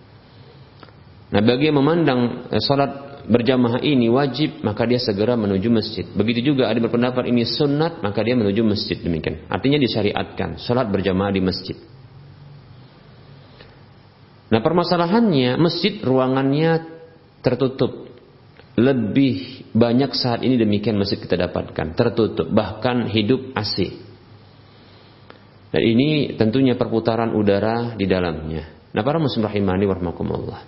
Nah, bagi yang memandang eh, sholat berjamaah ini wajib, maka dia segera menuju masjid. Begitu juga ada berpendapat ini sunat, maka dia menuju masjid demikian. Artinya disyariatkan salat berjamaah di masjid. Nah, permasalahannya masjid ruangannya tertutup. Lebih banyak saat ini demikian masjid kita dapatkan, tertutup, bahkan hidup AC. Dan ini tentunya perputaran udara di dalamnya. Nah, para muslim rahimani warahmatullah.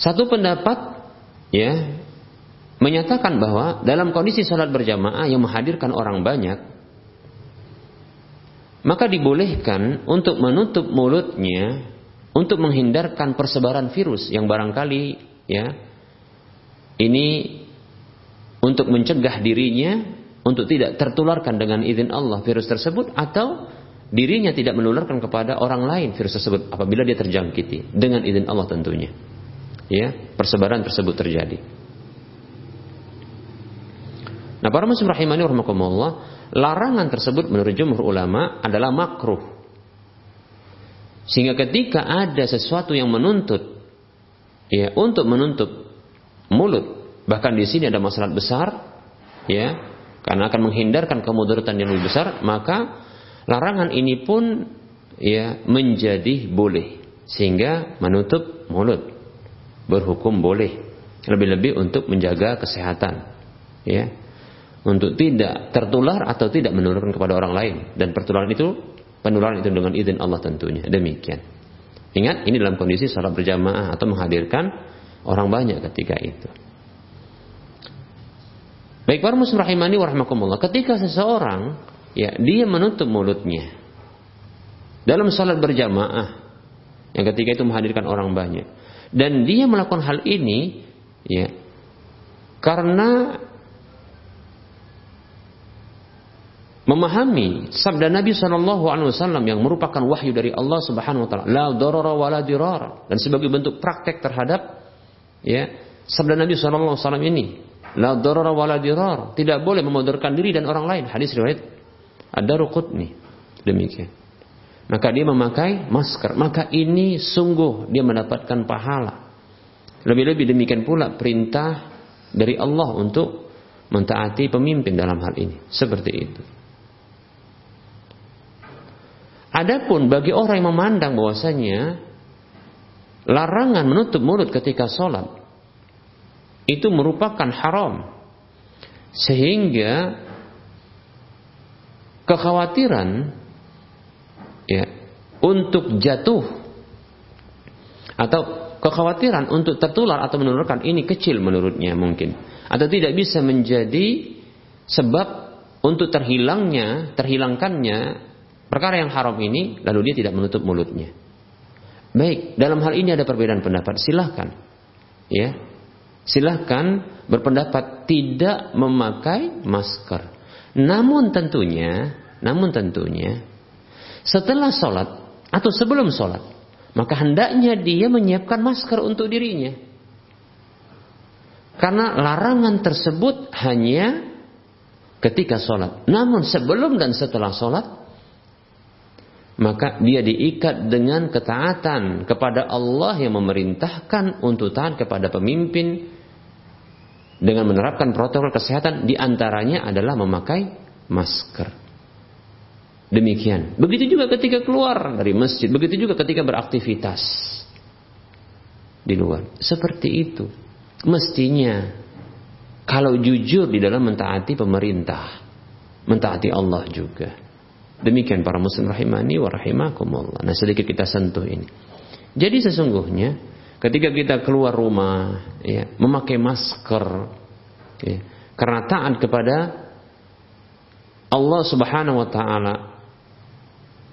Satu pendapat ya menyatakan bahwa dalam kondisi salat berjamaah yang menghadirkan orang banyak maka dibolehkan untuk menutup mulutnya untuk menghindarkan persebaran virus yang barangkali ya ini untuk mencegah dirinya untuk tidak tertularkan dengan izin Allah virus tersebut atau dirinya tidak menularkan kepada orang lain virus tersebut apabila dia terjangkiti dengan izin Allah tentunya ya persebaran tersebut terjadi. Nah, para muslim rahimani rahimakumullah, larangan tersebut menurut jumhur ulama adalah makruh. Sehingga ketika ada sesuatu yang menuntut ya untuk menutup mulut, bahkan di sini ada masalah besar ya, karena akan menghindarkan kemudaratan yang lebih besar, maka larangan ini pun ya menjadi boleh sehingga menutup mulut berhukum boleh. Lebih-lebih untuk menjaga kesehatan. Ya. Untuk tidak tertular atau tidak menularkan kepada orang lain dan pertularan itu penularan itu dengan izin Allah tentunya. Demikian. Ingat ini dalam kondisi salat berjamaah atau menghadirkan orang banyak ketika itu. Baik para muslim rahimani warahmatullah. Ketika seseorang ya dia menutup mulutnya dalam salat berjamaah yang ketika itu menghadirkan orang banyak dan dia melakukan hal ini ya karena memahami sabda Nabi Shallallahu Alaihi Wasallam yang merupakan wahyu dari Allah Subhanahu Wa Taala, la wala dirar dan sebagai bentuk praktek terhadap ya sabda Nabi Shallallahu Alaihi Wasallam ini La darara wala dirar. Tidak boleh memudarkan diri dan orang lain. Hadis riwayat Ad-Daruqutni. Demikian. Maka dia memakai masker. Maka ini sungguh dia mendapatkan pahala. Lebih-lebih demikian pula perintah dari Allah untuk mentaati pemimpin dalam hal ini. Seperti itu. Adapun bagi orang yang memandang bahwasanya larangan menutup mulut ketika sholat itu merupakan haram. Sehingga kekhawatiran ya untuk jatuh atau kekhawatiran untuk tertular atau menularkan ini kecil menurutnya mungkin atau tidak bisa menjadi sebab untuk terhilangnya, terhilangkannya perkara yang haram ini lalu dia tidak menutup mulutnya. Baik, dalam hal ini ada perbedaan pendapat, silahkan. Ya, silahkan berpendapat tidak memakai masker. Namun tentunya, namun tentunya setelah sholat atau sebelum sholat, maka hendaknya dia menyiapkan masker untuk dirinya. Karena larangan tersebut hanya ketika sholat. Namun sebelum dan setelah sholat, maka dia diikat dengan ketaatan kepada Allah yang memerintahkan untuk taat kepada pemimpin dengan menerapkan protokol kesehatan di antaranya adalah memakai masker. Demikian. Begitu juga ketika keluar dari masjid, begitu juga ketika beraktivitas di luar. Seperti itu. Mestinya kalau jujur di dalam mentaati pemerintah, mentaati Allah juga. Demikian para muslim rahimani wa rahimakumullah. Nah, sedikit kita sentuh ini. Jadi sesungguhnya ketika kita keluar rumah ya, memakai masker ya, karena taat kepada Allah Subhanahu wa taala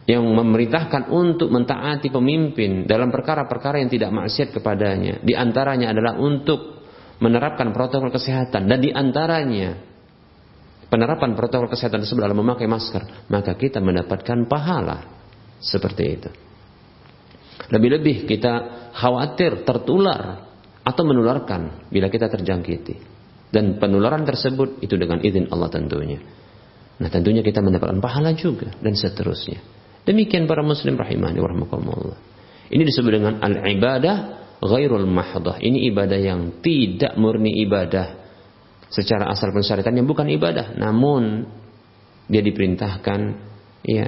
yang memerintahkan untuk mentaati pemimpin dalam perkara-perkara yang tidak maksiat kepadanya. Di antaranya adalah untuk menerapkan protokol kesehatan dan di antaranya penerapan protokol kesehatan tersebut adalah memakai masker, maka kita mendapatkan pahala seperti itu. Lebih-lebih kita khawatir tertular atau menularkan bila kita terjangkiti. Dan penularan tersebut itu dengan izin Allah tentunya. Nah tentunya kita mendapatkan pahala juga dan seterusnya. Demikian para muslim rahimani warahmatullah. Ini disebut dengan al-ibadah ghairul mahdah. Ini ibadah yang tidak murni ibadah secara asal pensyariatan yang bukan ibadah, namun dia diperintahkan ya,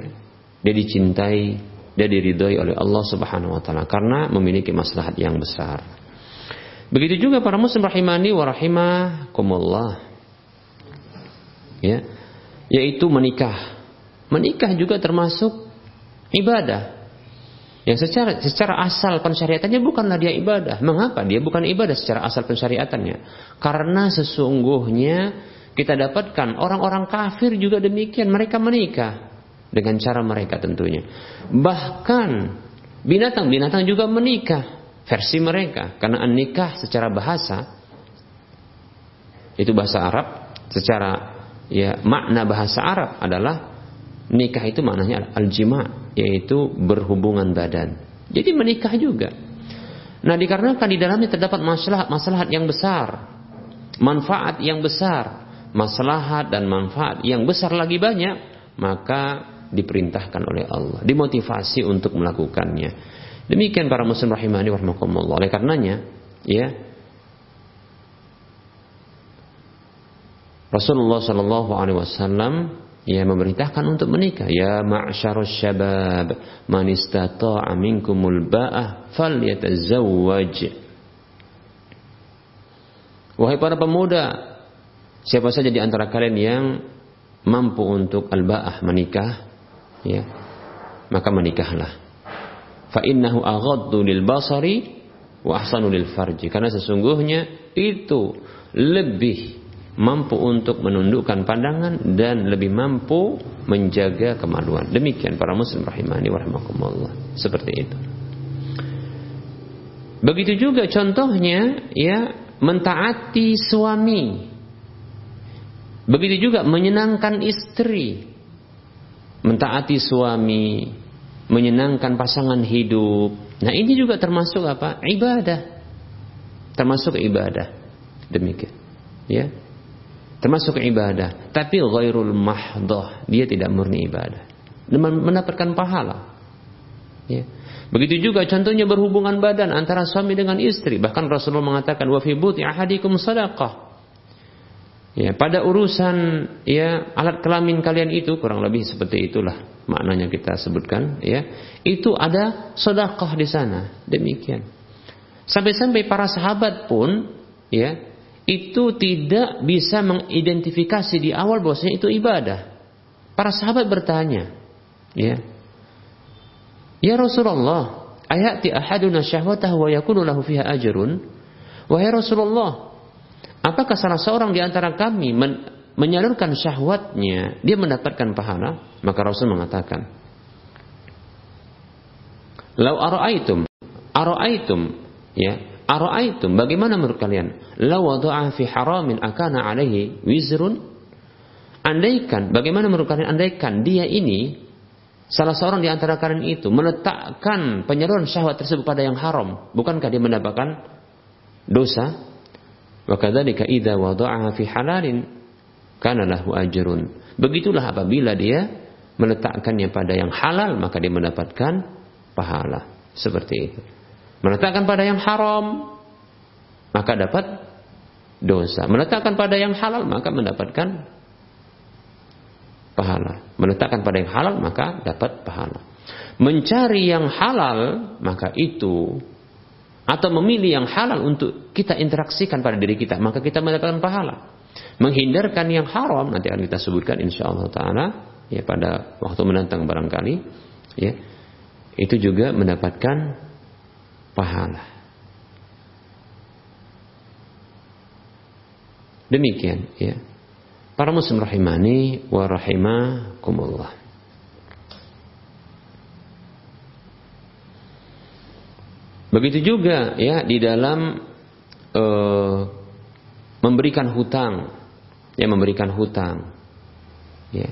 dia dicintai dia diridhoi oleh Allah Subhanahu wa taala karena memiliki maslahat yang besar. Begitu juga para muslim rahimani wa rahimakumullah. Ya, yaitu menikah. Menikah juga termasuk ibadah. Yang secara secara asal pensyariatannya bukanlah dia ibadah. Mengapa dia bukan ibadah secara asal pensyariatannya? Karena sesungguhnya kita dapatkan orang-orang kafir juga demikian mereka menikah dengan cara mereka tentunya. Bahkan binatang-binatang juga menikah versi mereka karena nikah secara bahasa itu bahasa Arab secara ya makna bahasa Arab adalah nikah itu maknanya al-jima yaitu berhubungan badan. Jadi menikah juga. Nah, dikarenakan di dalamnya terdapat masalah masalah yang besar, manfaat yang besar, maslahat dan manfaat yang besar lagi banyak, maka diperintahkan oleh Allah, dimotivasi untuk melakukannya. Demikian para muslim rahimani warahmatullah. Oleh karenanya, ya Rasulullah Shallallahu Alaihi Wasallam ya memerintahkan untuk menikah. Ya ma'syarus syabab, man istata'a minkumul ba'ah falyatazawwaj. Wahai para pemuda, siapa saja di antara kalian yang mampu untuk al-ba'ah menikah, ya, maka menikahlah. Fa innahu aghaddu lil basari wa ahsanu lil farji. Karena sesungguhnya itu lebih mampu untuk menundukkan pandangan dan lebih mampu menjaga kemaluan. Demikian para muslim rahimani wa rahimakumullah. Seperti itu. Begitu juga contohnya ya mentaati suami. Begitu juga menyenangkan istri. Mentaati suami, menyenangkan pasangan hidup. Nah, ini juga termasuk apa? Ibadah. Termasuk ibadah. Demikian. Ya. Termasuk ibadah, tapi ghairul mahdoh, dia tidak murni ibadah. Mendapatkan pahala. Ya. Begitu juga contohnya berhubungan badan antara suami dengan istri. Bahkan Rasulullah mengatakan wa fi buti ahadikum sadaqah. Ya, pada urusan ya alat kelamin kalian itu kurang lebih seperti itulah maknanya kita sebutkan ya. Itu ada sedekah di sana. Demikian. Sampai-sampai para sahabat pun ya itu tidak bisa mengidentifikasi di awal bahwasanya itu ibadah. Para sahabat bertanya, ya, Ya Rasulullah, ayati ahaduna syahwatahu wa yakunu lahu fiha ajrun? Wahai Rasulullah, apakah salah seorang di antara kami men menyalurkan syahwatnya, dia mendapatkan pahala? Maka Rasul mengatakan, Lau ara'aitum, ara'aitum, ya, ara'aitum, bagaimana menurut kalian? Lau wadu'a fi haramin akana alaihi wizrun? Andaikan, bagaimana menurut kalian? Andaikan dia ini Salah seorang di antara kalian itu meletakkan penyaluran syahwat tersebut pada yang haram, bukankah dia mendapatkan dosa? Wa kadzalika idza wada'aha fi halalin kana lahu ajrun. Begitulah apabila dia meletakkannya pada yang halal, maka dia mendapatkan pahala. Seperti itu. Meletakkan pada yang haram, maka dapat dosa. Meletakkan pada yang halal, maka mendapatkan pahala. Meletakkan pada yang halal maka dapat pahala. Mencari yang halal maka itu atau memilih yang halal untuk kita interaksikan pada diri kita maka kita mendapatkan pahala. Menghindarkan yang haram nanti akan kita sebutkan insya Allah taala ya pada waktu menantang barangkali ya itu juga mendapatkan pahala. Demikian ya. Para muslim rahimani wa rahimakumullah. Begitu juga ya di dalam uh, memberikan hutang, ya memberikan hutang, ya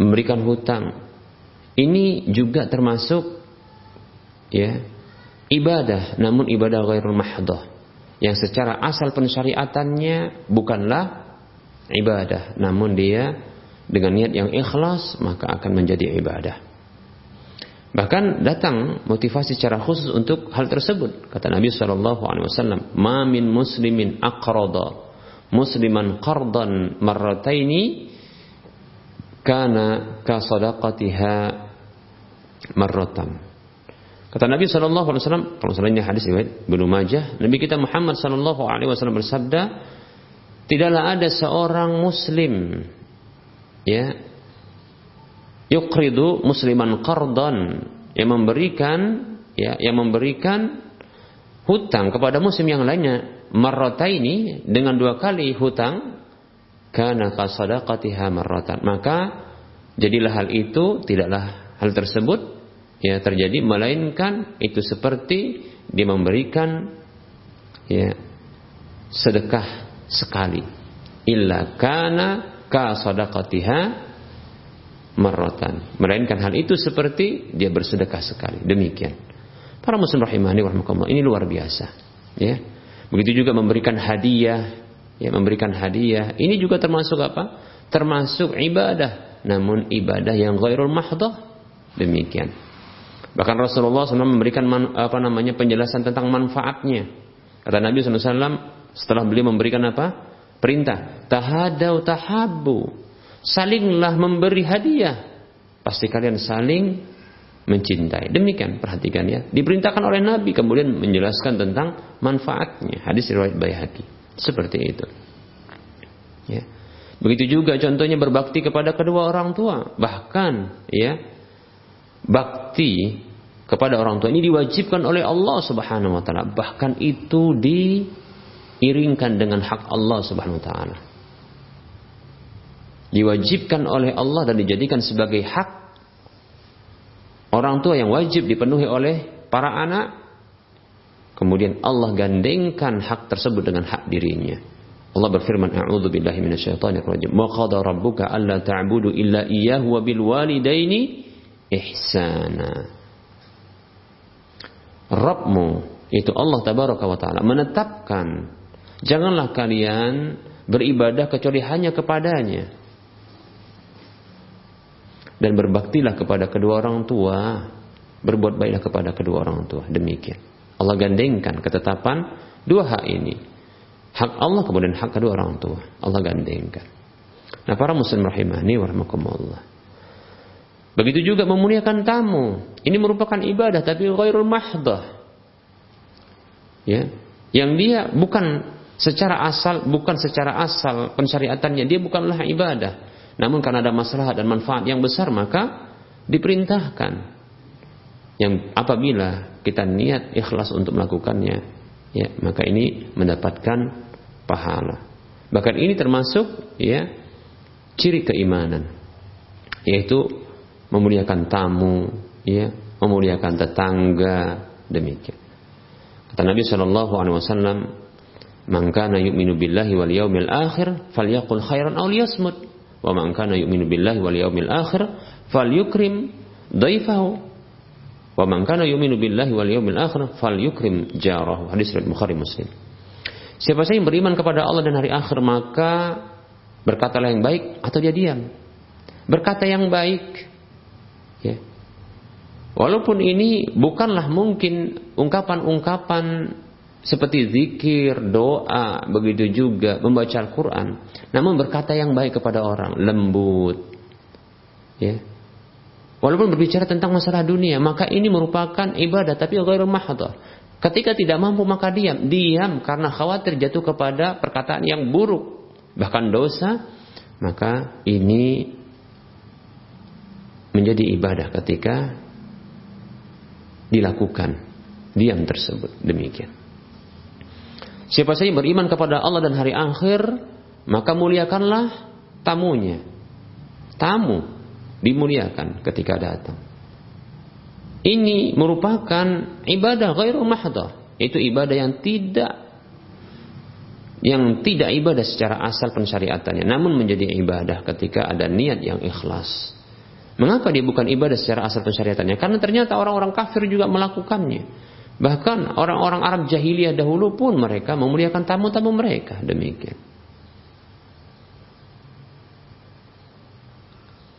memberikan hutang. Ini juga termasuk ya ibadah, namun ibadah ghairul mahdoh yang secara asal pensyariatannya bukanlah ibadah, namun dia dengan niat yang ikhlas maka akan menjadi ibadah. Bahkan datang motivasi secara khusus untuk hal tersebut. Kata Nabi Shallallahu Alaihi Wasallam, "Ma min muslimin aqrada musliman qardan marrataini kana ka sadaqatiha marratan." Kata Nabi Shallallahu Alaihi Wasallam, kalau salahnya hadis riwayat Ibnu Majah, Nabi kita Muhammad Shallallahu Alaihi Wasallam bersabda, tidaklah ada seorang muslim ya yukridu musliman qardan. Yang memberikan ya yang memberikan hutang kepada muslim yang lainnya. Ini dengan dua kali hutang karena kasadaqatiha marratan. Maka jadilah hal itu tidaklah hal tersebut ya terjadi melainkan itu seperti dia memberikan ya sedekah sekali. Illa kana ka sadaqatiha marratan. Melainkan hal itu seperti dia bersedekah sekali. Demikian. Para muslim rahimahni warahmatullah ini luar biasa ya. Begitu juga memberikan hadiah ya memberikan hadiah. Ini juga termasuk apa? Termasuk ibadah. Namun ibadah yang ghairul mahdoh demikian. Bahkan Rasulullah SAW memberikan man, apa namanya penjelasan tentang manfaatnya. Kata Nabi SAW setelah beliau memberikan apa? Perintah. Tahadau tahabu. Salinglah memberi hadiah. Pasti kalian saling mencintai. Demikian perhatikan ya. Diperintahkan oleh Nabi kemudian menjelaskan tentang manfaatnya. Hadis riwayat Baihaqi. Seperti itu. Ya. Begitu juga contohnya berbakti kepada kedua orang tua. Bahkan ya bakti kepada orang tua ini diwajibkan oleh Allah Subhanahu wa taala. Bahkan itu diiringkan dengan hak Allah Subhanahu wa taala. Diwajibkan oleh Allah dan dijadikan sebagai hak orang tua yang wajib dipenuhi oleh para anak Kemudian Allah gandengkan hak tersebut dengan hak dirinya. Allah berfirman, "A'udzu billahi minasyaitonir rajim. Wa qada rabbuka alla ta'budu illa iyyahu wa bil walidaini ihsana." Rabbmu itu Allah tabaraka wa taala menetapkan janganlah kalian beribadah kecuali hanya kepadanya dan berbaktilah kepada kedua orang tua berbuat baiklah kepada kedua orang tua demikian Allah gandengkan ketetapan dua hak ini. Hak Allah kemudian hak kedua orang tua. Allah gandengkan. Nah para muslim rahimahni warahmatullah. Begitu juga memuliakan tamu. Ini merupakan ibadah tapi ghairul mahdah. Ya. Yang dia bukan secara asal, bukan secara asal pensyariatannya, dia bukanlah ibadah. Namun karena ada masalah dan manfaat yang besar maka diperintahkan. Yang apabila kita niat ikhlas untuk melakukannya ya maka ini mendapatkan pahala. Bahkan ini termasuk ya ciri keimanan yaitu memuliakan tamu ya memuliakan tetangga demikian. Kata Nabi Shallallahu Alaihi Wasallam man kana yu'minu billahi wal yaumil akhir falyaqul khairan aw liyasmut wa man kana yu'minu billahi wal yaumil akhir falyukrim dhaifahu Wa man kana yu'minu billahi wal yawmil akhir falyukrim jarahu. Hadis riwayat Bukhari Muslim. Siapa saja yang beriman kepada Allah dan hari akhir maka berkatalah yang baik atau dia diam. Berkata yang baik. Ya. Walaupun ini bukanlah mungkin ungkapan-ungkapan seperti zikir, doa, begitu juga membaca Al-Quran. Namun berkata yang baik kepada orang, lembut. Ya, Walaupun berbicara tentang masalah dunia, maka ini merupakan ibadah tapi ghairu mahdhah. Ketika tidak mampu maka diam, diam karena khawatir jatuh kepada perkataan yang buruk, bahkan dosa, maka ini menjadi ibadah ketika dilakukan diam tersebut demikian. Siapa saja beriman kepada Allah dan hari akhir, maka muliakanlah tamunya. Tamu dimuliakan ketika datang. Ini merupakan ibadah ghairu mahdah. Itu ibadah yang tidak yang tidak ibadah secara asal pensyariatannya, namun menjadi ibadah ketika ada niat yang ikhlas. Mengapa dia bukan ibadah secara asal pensyariatannya? Karena ternyata orang-orang kafir juga melakukannya. Bahkan orang-orang Arab jahiliyah dahulu pun mereka memuliakan tamu-tamu mereka. Demikian.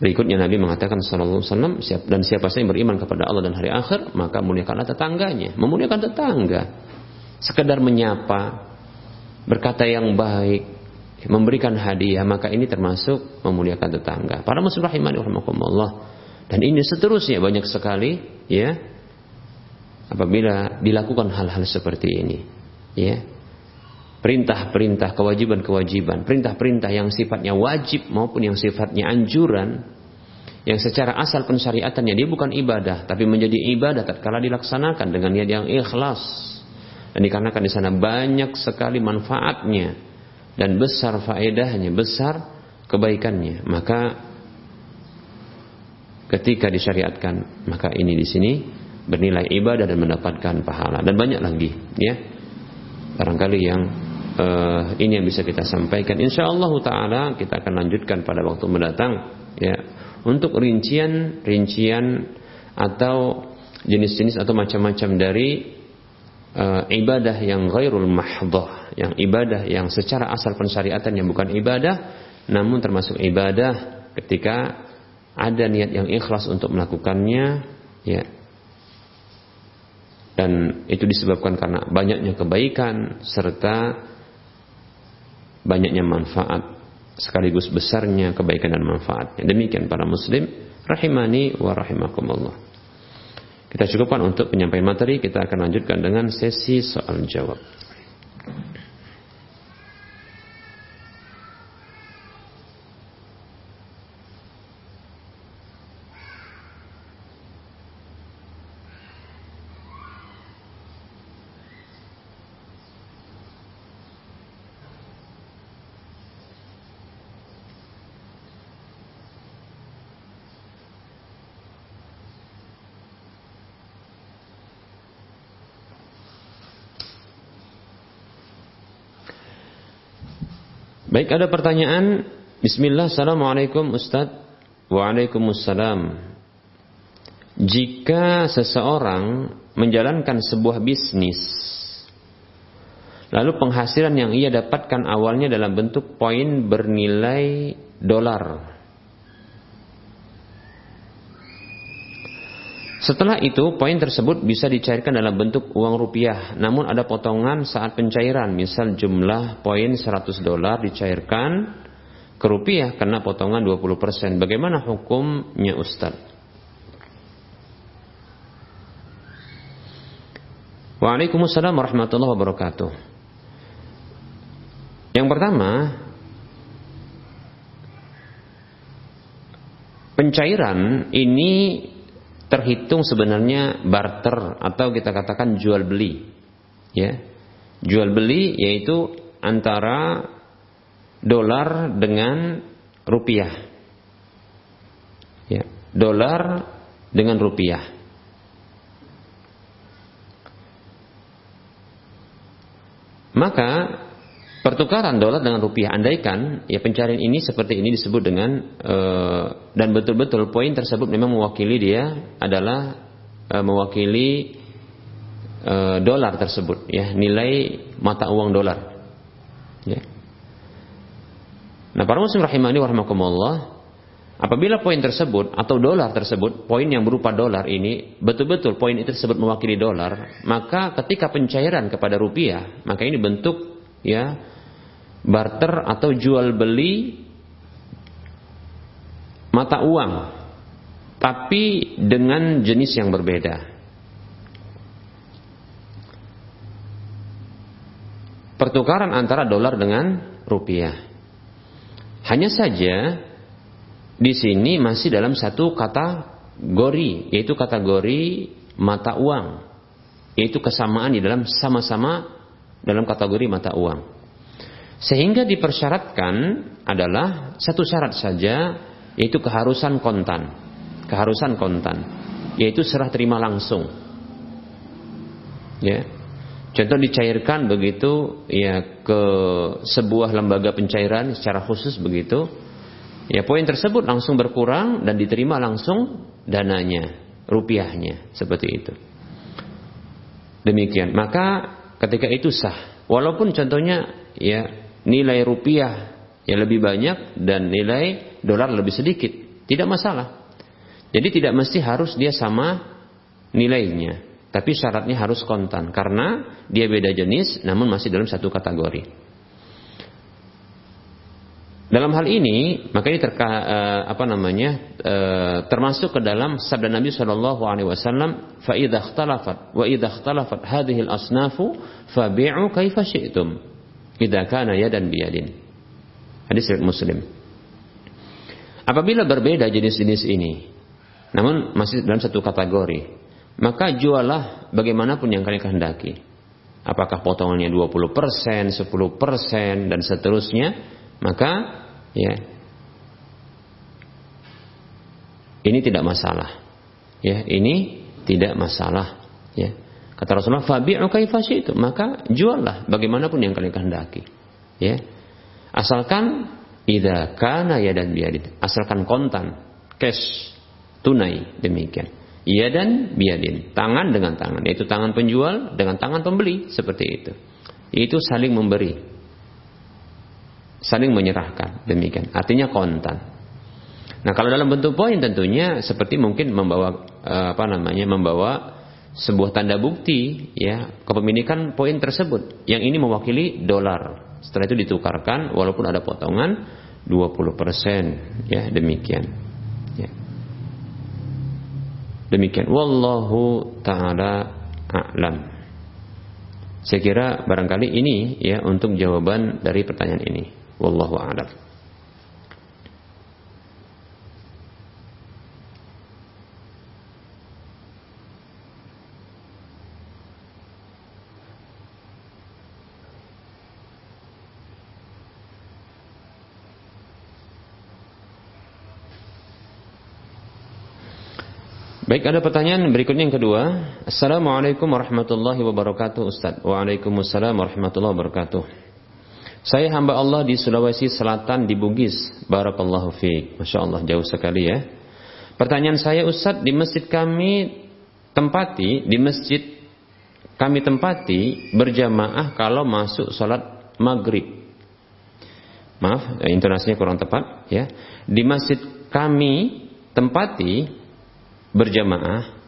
Berikutnya Nabi mengatakan sallallahu alaihi wasallam dan siapa saja yang beriman kepada Allah dan hari akhir maka muliakanlah tetangganya. Memuliakan tetangga. Sekedar menyapa, berkata yang baik, memberikan hadiah maka ini termasuk memuliakan tetangga. Para muslim rahimani. Dan ini seterusnya banyak sekali ya. Apabila dilakukan hal-hal seperti ini, ya. Perintah-perintah, kewajiban-kewajiban, perintah-perintah yang sifatnya wajib maupun yang sifatnya anjuran yang secara asal pensyariatannya dia bukan ibadah tapi menjadi ibadah tatkala dilaksanakan dengan niat yang ikhlas dan dikarenakan di sana banyak sekali manfaatnya dan besar faedahnya besar kebaikannya maka ketika disyariatkan maka ini di sini bernilai ibadah dan mendapatkan pahala. Dan banyak lagi ya. Barangkali yang uh, ini yang bisa kita sampaikan. Insyaallah taala kita akan lanjutkan pada waktu mendatang ya untuk rincian-rincian atau jenis-jenis atau macam-macam dari uh, ibadah yang ghairul mahdhah, yang ibadah yang secara asal pensyariatan yang bukan ibadah namun termasuk ibadah ketika ada niat yang ikhlas untuk melakukannya ya dan itu disebabkan karena banyaknya kebaikan serta banyaknya manfaat sekaligus besarnya kebaikan dan manfaatnya. Demikian para muslim rahimani wa rahimakumullah. Kita cukupkan untuk penyampaian materi, kita akan lanjutkan dengan sesi soal jawab. Baik, ada pertanyaan. Bismillah, Assalamualaikum Ustaz. Waalaikumsalam. Jika seseorang menjalankan sebuah bisnis, lalu penghasilan yang ia dapatkan awalnya dalam bentuk poin bernilai dolar. Setelah itu, poin tersebut bisa dicairkan dalam bentuk uang rupiah, namun ada potongan saat pencairan, misal jumlah poin 100 dolar dicairkan ke rupiah kena potongan 20%. Bagaimana hukumnya Ustaz? Waalaikumsalam warahmatullahi wabarakatuh. Yang pertama, pencairan ini terhitung sebenarnya barter atau kita katakan jual beli. Ya. Jual beli yaitu antara dolar dengan rupiah. Ya, dolar dengan rupiah. Maka pertukaran dolar dengan rupiah andaikan ya pencarian ini seperti ini disebut dengan e, dan betul-betul poin tersebut memang mewakili dia adalah e, mewakili e, dolar tersebut ya nilai mata uang dolar ya. Nah, para muslim rahimani warahmatullah apabila poin tersebut atau dolar tersebut, poin yang berupa dolar ini betul-betul poin itu tersebut mewakili dolar, maka ketika pencairan kepada rupiah, maka ini bentuk ya barter atau jual beli mata uang tapi dengan jenis yang berbeda. Pertukaran antara dolar dengan rupiah. Hanya saja di sini masih dalam satu kategori, yaitu kategori mata uang. Yaitu kesamaan di dalam sama-sama dalam kategori mata uang. Sehingga dipersyaratkan adalah satu syarat saja yaitu keharusan kontan. Keharusan kontan yaitu serah terima langsung. Ya. Contoh dicairkan begitu ya ke sebuah lembaga pencairan secara khusus begitu. Ya poin tersebut langsung berkurang dan diterima langsung dananya, rupiahnya seperti itu. Demikian. Maka ketika itu sah. Walaupun contohnya ya nilai rupiah yang lebih banyak dan nilai dolar lebih sedikit. Tidak masalah. Jadi tidak mesti harus dia sama nilainya. Tapi syaratnya harus kontan. Karena dia beda jenis namun masih dalam satu kategori. Dalam hal ini, maka ini terka, uh, apa namanya uh, termasuk ke dalam sabda Nabi Shallallahu Alaihi Wasallam, "Faidah ikhtalafat wa idah ikhtalafat hadhil asnafu fabi'u kaifa syi'tum." Idza kana yadan biyadin. Hadis riwayat Muslim. Apabila berbeda jenis-jenis ini, namun masih dalam satu kategori, maka jualah bagaimanapun yang kalian kehendaki. Apakah potongannya 20%, 10% dan seterusnya, maka ya ini tidak masalah. Ya, ini tidak masalah, ya. Kata Rasulullah, "Fabi'u itu Maka juallah bagaimanapun yang kalian kehendaki. Ya. Asalkan idza kana yadan biadin. Asalkan kontan, cash, tunai demikian. Iya dan biadin, tangan dengan tangan, yaitu tangan penjual dengan tangan pembeli seperti itu. Itu saling memberi, saling menyerahkan demikian. Artinya kontan. Nah kalau dalam bentuk poin tentunya seperti mungkin membawa eh, apa namanya membawa sebuah tanda bukti ya kepemilikan poin tersebut. Yang ini mewakili dolar. Setelah itu ditukarkan walaupun ada potongan 20% ya demikian ya. Demikian. Wallahu taala a'lam. Saya kira barangkali ini ya untuk jawaban dari pertanyaan ini. Wallahu a'lam Baik, ada pertanyaan berikutnya yang kedua. Assalamualaikum warahmatullahi wabarakatuh, Ustaz. Waalaikumsalam warahmatullahi wabarakatuh. Saya hamba Allah di Sulawesi Selatan di Bugis. Barakallahu fiik. Masya Allah jauh sekali ya. Pertanyaan saya Ustadz di masjid kami tempati di masjid kami tempati berjamaah kalau masuk sholat maghrib. Maaf, intonasinya kurang tepat ya. Di masjid kami tempati berjamaah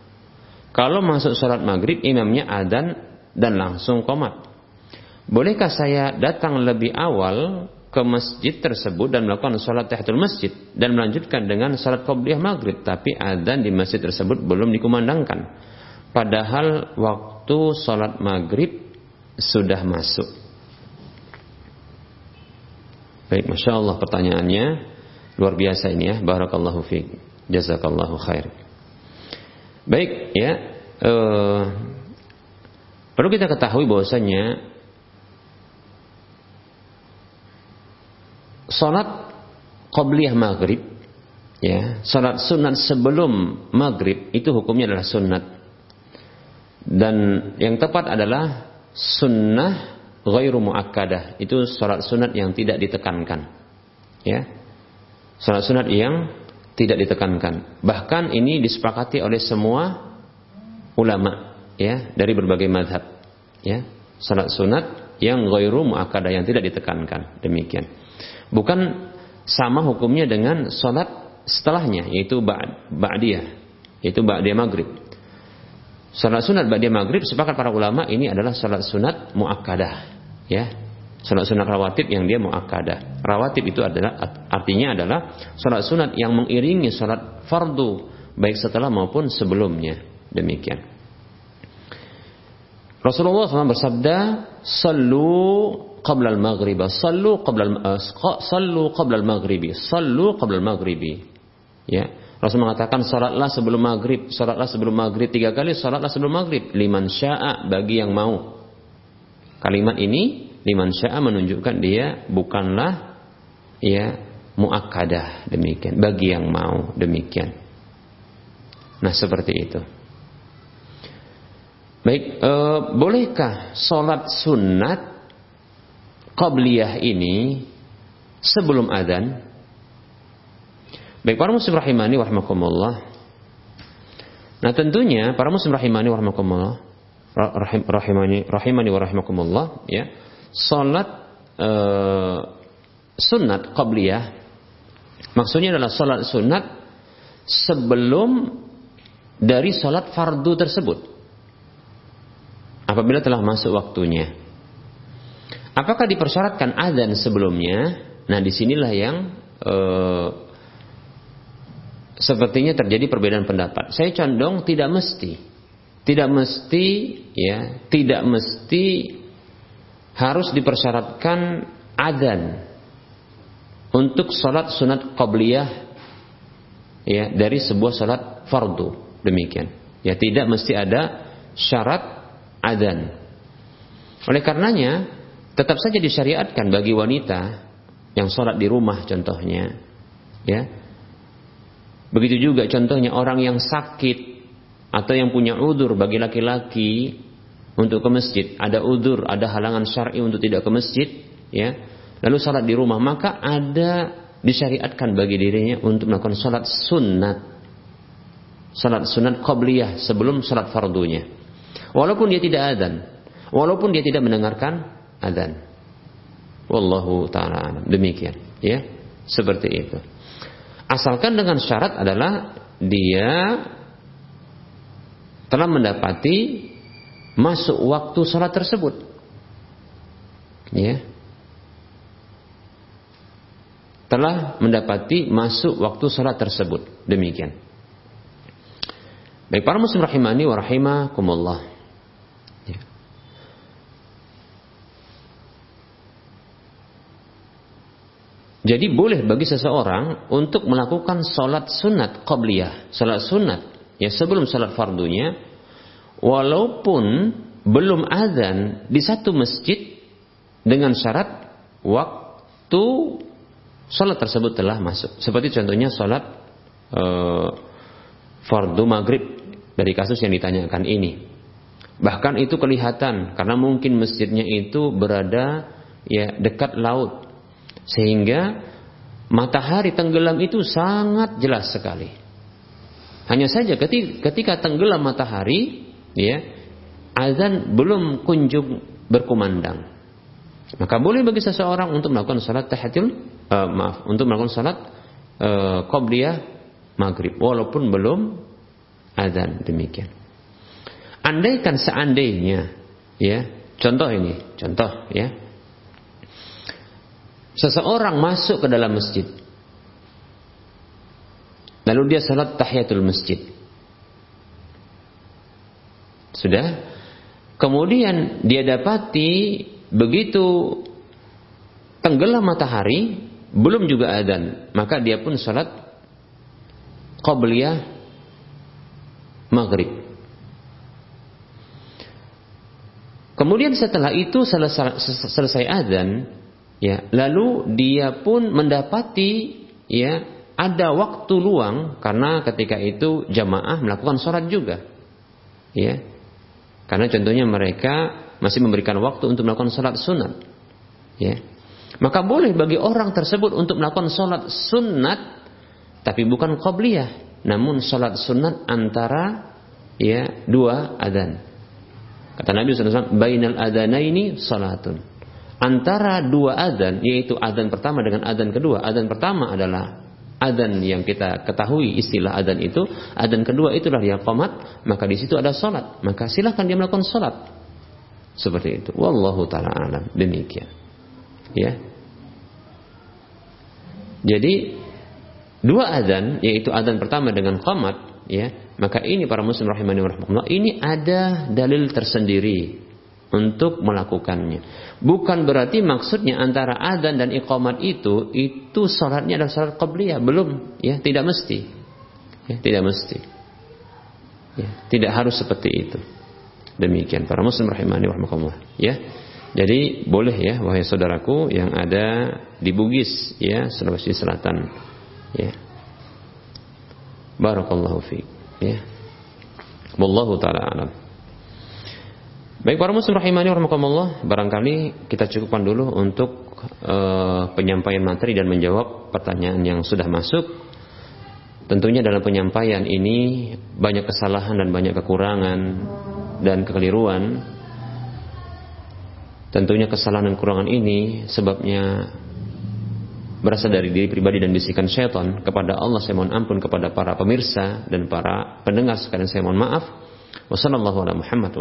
kalau masuk sholat maghrib imamnya adan dan langsung komat. Bolehkah saya datang lebih awal ke masjid tersebut dan melakukan sholat tahiyatul masjid dan melanjutkan dengan sholat qobliyah maghrib tapi adzan di masjid tersebut belum dikumandangkan? Padahal waktu sholat maghrib sudah masuk. Baik masya Allah pertanyaannya luar biasa ini ya. Barakallahu fiq jazakallahu khair baik ya. Uh, perlu kita ketahui bahwasanya salat qabliyah maghrib ya salat sunat sebelum maghrib itu hukumnya adalah sunat. Dan yang tepat adalah sunnah ghairu muakkadah itu salat sunat yang tidak ditekankan ya. Salat sunat yang tidak ditekankan bahkan ini disepakati oleh semua ulama ya dari berbagai madhab ya salat sunat yang ghairu muakkadah yang tidak ditekankan demikian Bukan sama hukumnya dengan sholat setelahnya, yaitu ba'diyah, yaitu ba'diyah maghrib. Sholat sunat ba'diyah maghrib, sepakat para ulama ini adalah sholat sunat muakkadah. Ya, sholat sunat rawatib yang dia muakkadah. Rawatib itu adalah artinya adalah sholat sunat yang mengiringi sholat fardu baik setelah maupun sebelumnya. Demikian. Rasulullah SAW bersabda, "Sallu qabla al-maghrib, sallu qabla al sallu qabla al-maghribi, sallu qabla al-maghribi." Ya, Rasul mengatakan salatlah sebelum maghrib, salatlah sebelum maghrib tiga kali, salatlah sebelum maghrib. Liman sya'a bagi yang mau. Kalimat ini liman sya'a menunjukkan dia bukanlah ya muakkadah demikian bagi yang mau demikian. Nah seperti itu. Baik, e, bolehkah sholat sunat qabliyah ini sebelum adzan? Baik, para muslim rahimani warahmatullah. Nah, tentunya para muslim rahimani warahmatullah rahim, rahimani rahimani warahmatullah ya. Salat e, sunat qabliyah maksudnya adalah salat sunat sebelum dari salat fardu tersebut apabila telah masuk waktunya. Apakah dipersyaratkan azan sebelumnya? Nah, di sinilah yang uh, sepertinya terjadi perbedaan pendapat. Saya condong tidak mesti, tidak mesti, ya, tidak mesti harus dipersyaratkan azan untuk sholat sunat qabliyah ya dari sebuah sholat fardu demikian ya tidak mesti ada syarat adzan. Oleh karenanya, tetap saja disyariatkan bagi wanita yang sholat di rumah contohnya. Ya. Begitu juga contohnya orang yang sakit atau yang punya udur bagi laki-laki untuk ke masjid. Ada udur, ada halangan syar'i untuk tidak ke masjid. Ya. Lalu sholat di rumah. Maka ada disyariatkan bagi dirinya untuk melakukan sholat sunat. Sholat sunat qabliyah sebelum sholat fardunya. Walaupun dia tidak adzan, walaupun dia tidak mendengarkan adzan. Wallahu taala Demikian, ya. Seperti itu. Asalkan dengan syarat adalah dia telah mendapati masuk waktu sholat tersebut. Ya. Telah mendapati masuk waktu sholat tersebut. Demikian. Baik para muslim rahimani wa rahimakumullah. Jadi boleh bagi seseorang untuk melakukan sholat sunat qabliyah, sholat sunat ya sebelum sholat fardunya, walaupun belum azan di satu masjid dengan syarat waktu sholat tersebut telah masuk. Seperti contohnya sholat uh, fardu maghrib dari kasus yang ditanyakan ini. Bahkan itu kelihatan karena mungkin masjidnya itu berada ya dekat laut sehingga matahari tenggelam itu sangat jelas sekali. Hanya saja ketika, ketika tenggelam matahari, ya, azan belum kunjung berkumandang. Maka boleh bagi seseorang untuk melakukan salat tahiyatul uh, maaf, untuk melakukan salat uh, maghrib walaupun belum azan demikian. Andaikan seandainya ya, contoh ini, contoh ya. Seseorang masuk ke dalam masjid. Lalu dia salat tahiyatul masjid. Sudah? Kemudian dia dapati begitu tenggelam matahari belum juga adzan, maka dia pun salat qabliyah maghrib. Kemudian setelah itu selesai, adzan, ya, lalu dia pun mendapati ya ada waktu luang karena ketika itu jamaah melakukan sholat juga, ya. Karena contohnya mereka masih memberikan waktu untuk melakukan sholat sunat, ya. Maka boleh bagi orang tersebut untuk melakukan sholat sunat, tapi bukan qobliyah, namun sholat sunat antara ya dua adzan. Kata Nabi SAW, Bainal adanaini salatun. Antara dua adzan, yaitu adzan pertama dengan adzan kedua. Adzan pertama adalah adzan yang kita ketahui istilah adzan itu. Adzan kedua itulah yang komat, maka di situ ada salat. Maka silahkan dia melakukan salat. Seperti itu. Wallahu ta'ala alam. Demikian. Ya. Jadi, dua adzan, yaitu adzan pertama dengan komat, ya, maka ini para muslim rahimani rahmatullah, ini ada dalil tersendiri untuk melakukannya. Bukan berarti maksudnya antara adzan dan iqamat itu itu salatnya adalah salat qabliyah, belum, ya, tidak mesti. Ya, tidak mesti. Ya, tidak harus seperti itu. Demikian para muslim rahimani rahmatullah, ya. Jadi boleh ya wahai saudaraku yang ada di Bugis ya Sulawesi Selatan ya. Barakallahu fiik. Ya. Wallahu taala alam. Baik para muslim rahimani warahmatullah, barangkali kita cukupkan dulu untuk uh, penyampaian materi dan menjawab pertanyaan yang sudah masuk. Tentunya dalam penyampaian ini banyak kesalahan dan banyak kekurangan dan kekeliruan. Tentunya kesalahan dan kekurangan ini sebabnya berasal dari diri pribadi dan bisikan syaitan kepada Allah saya mohon ampun kepada para pemirsa dan para pendengar sekalian saya mohon maaf wassalamualaikum ala Muhammad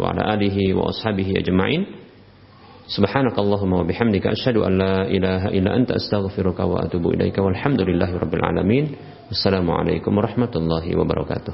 subhanakallahumma wa bihamdika asyhadu astaghfiruka wa atubu walhamdulillahi rabbil alamin. Wassalamu alaikum warahmatullahi wabarakatuh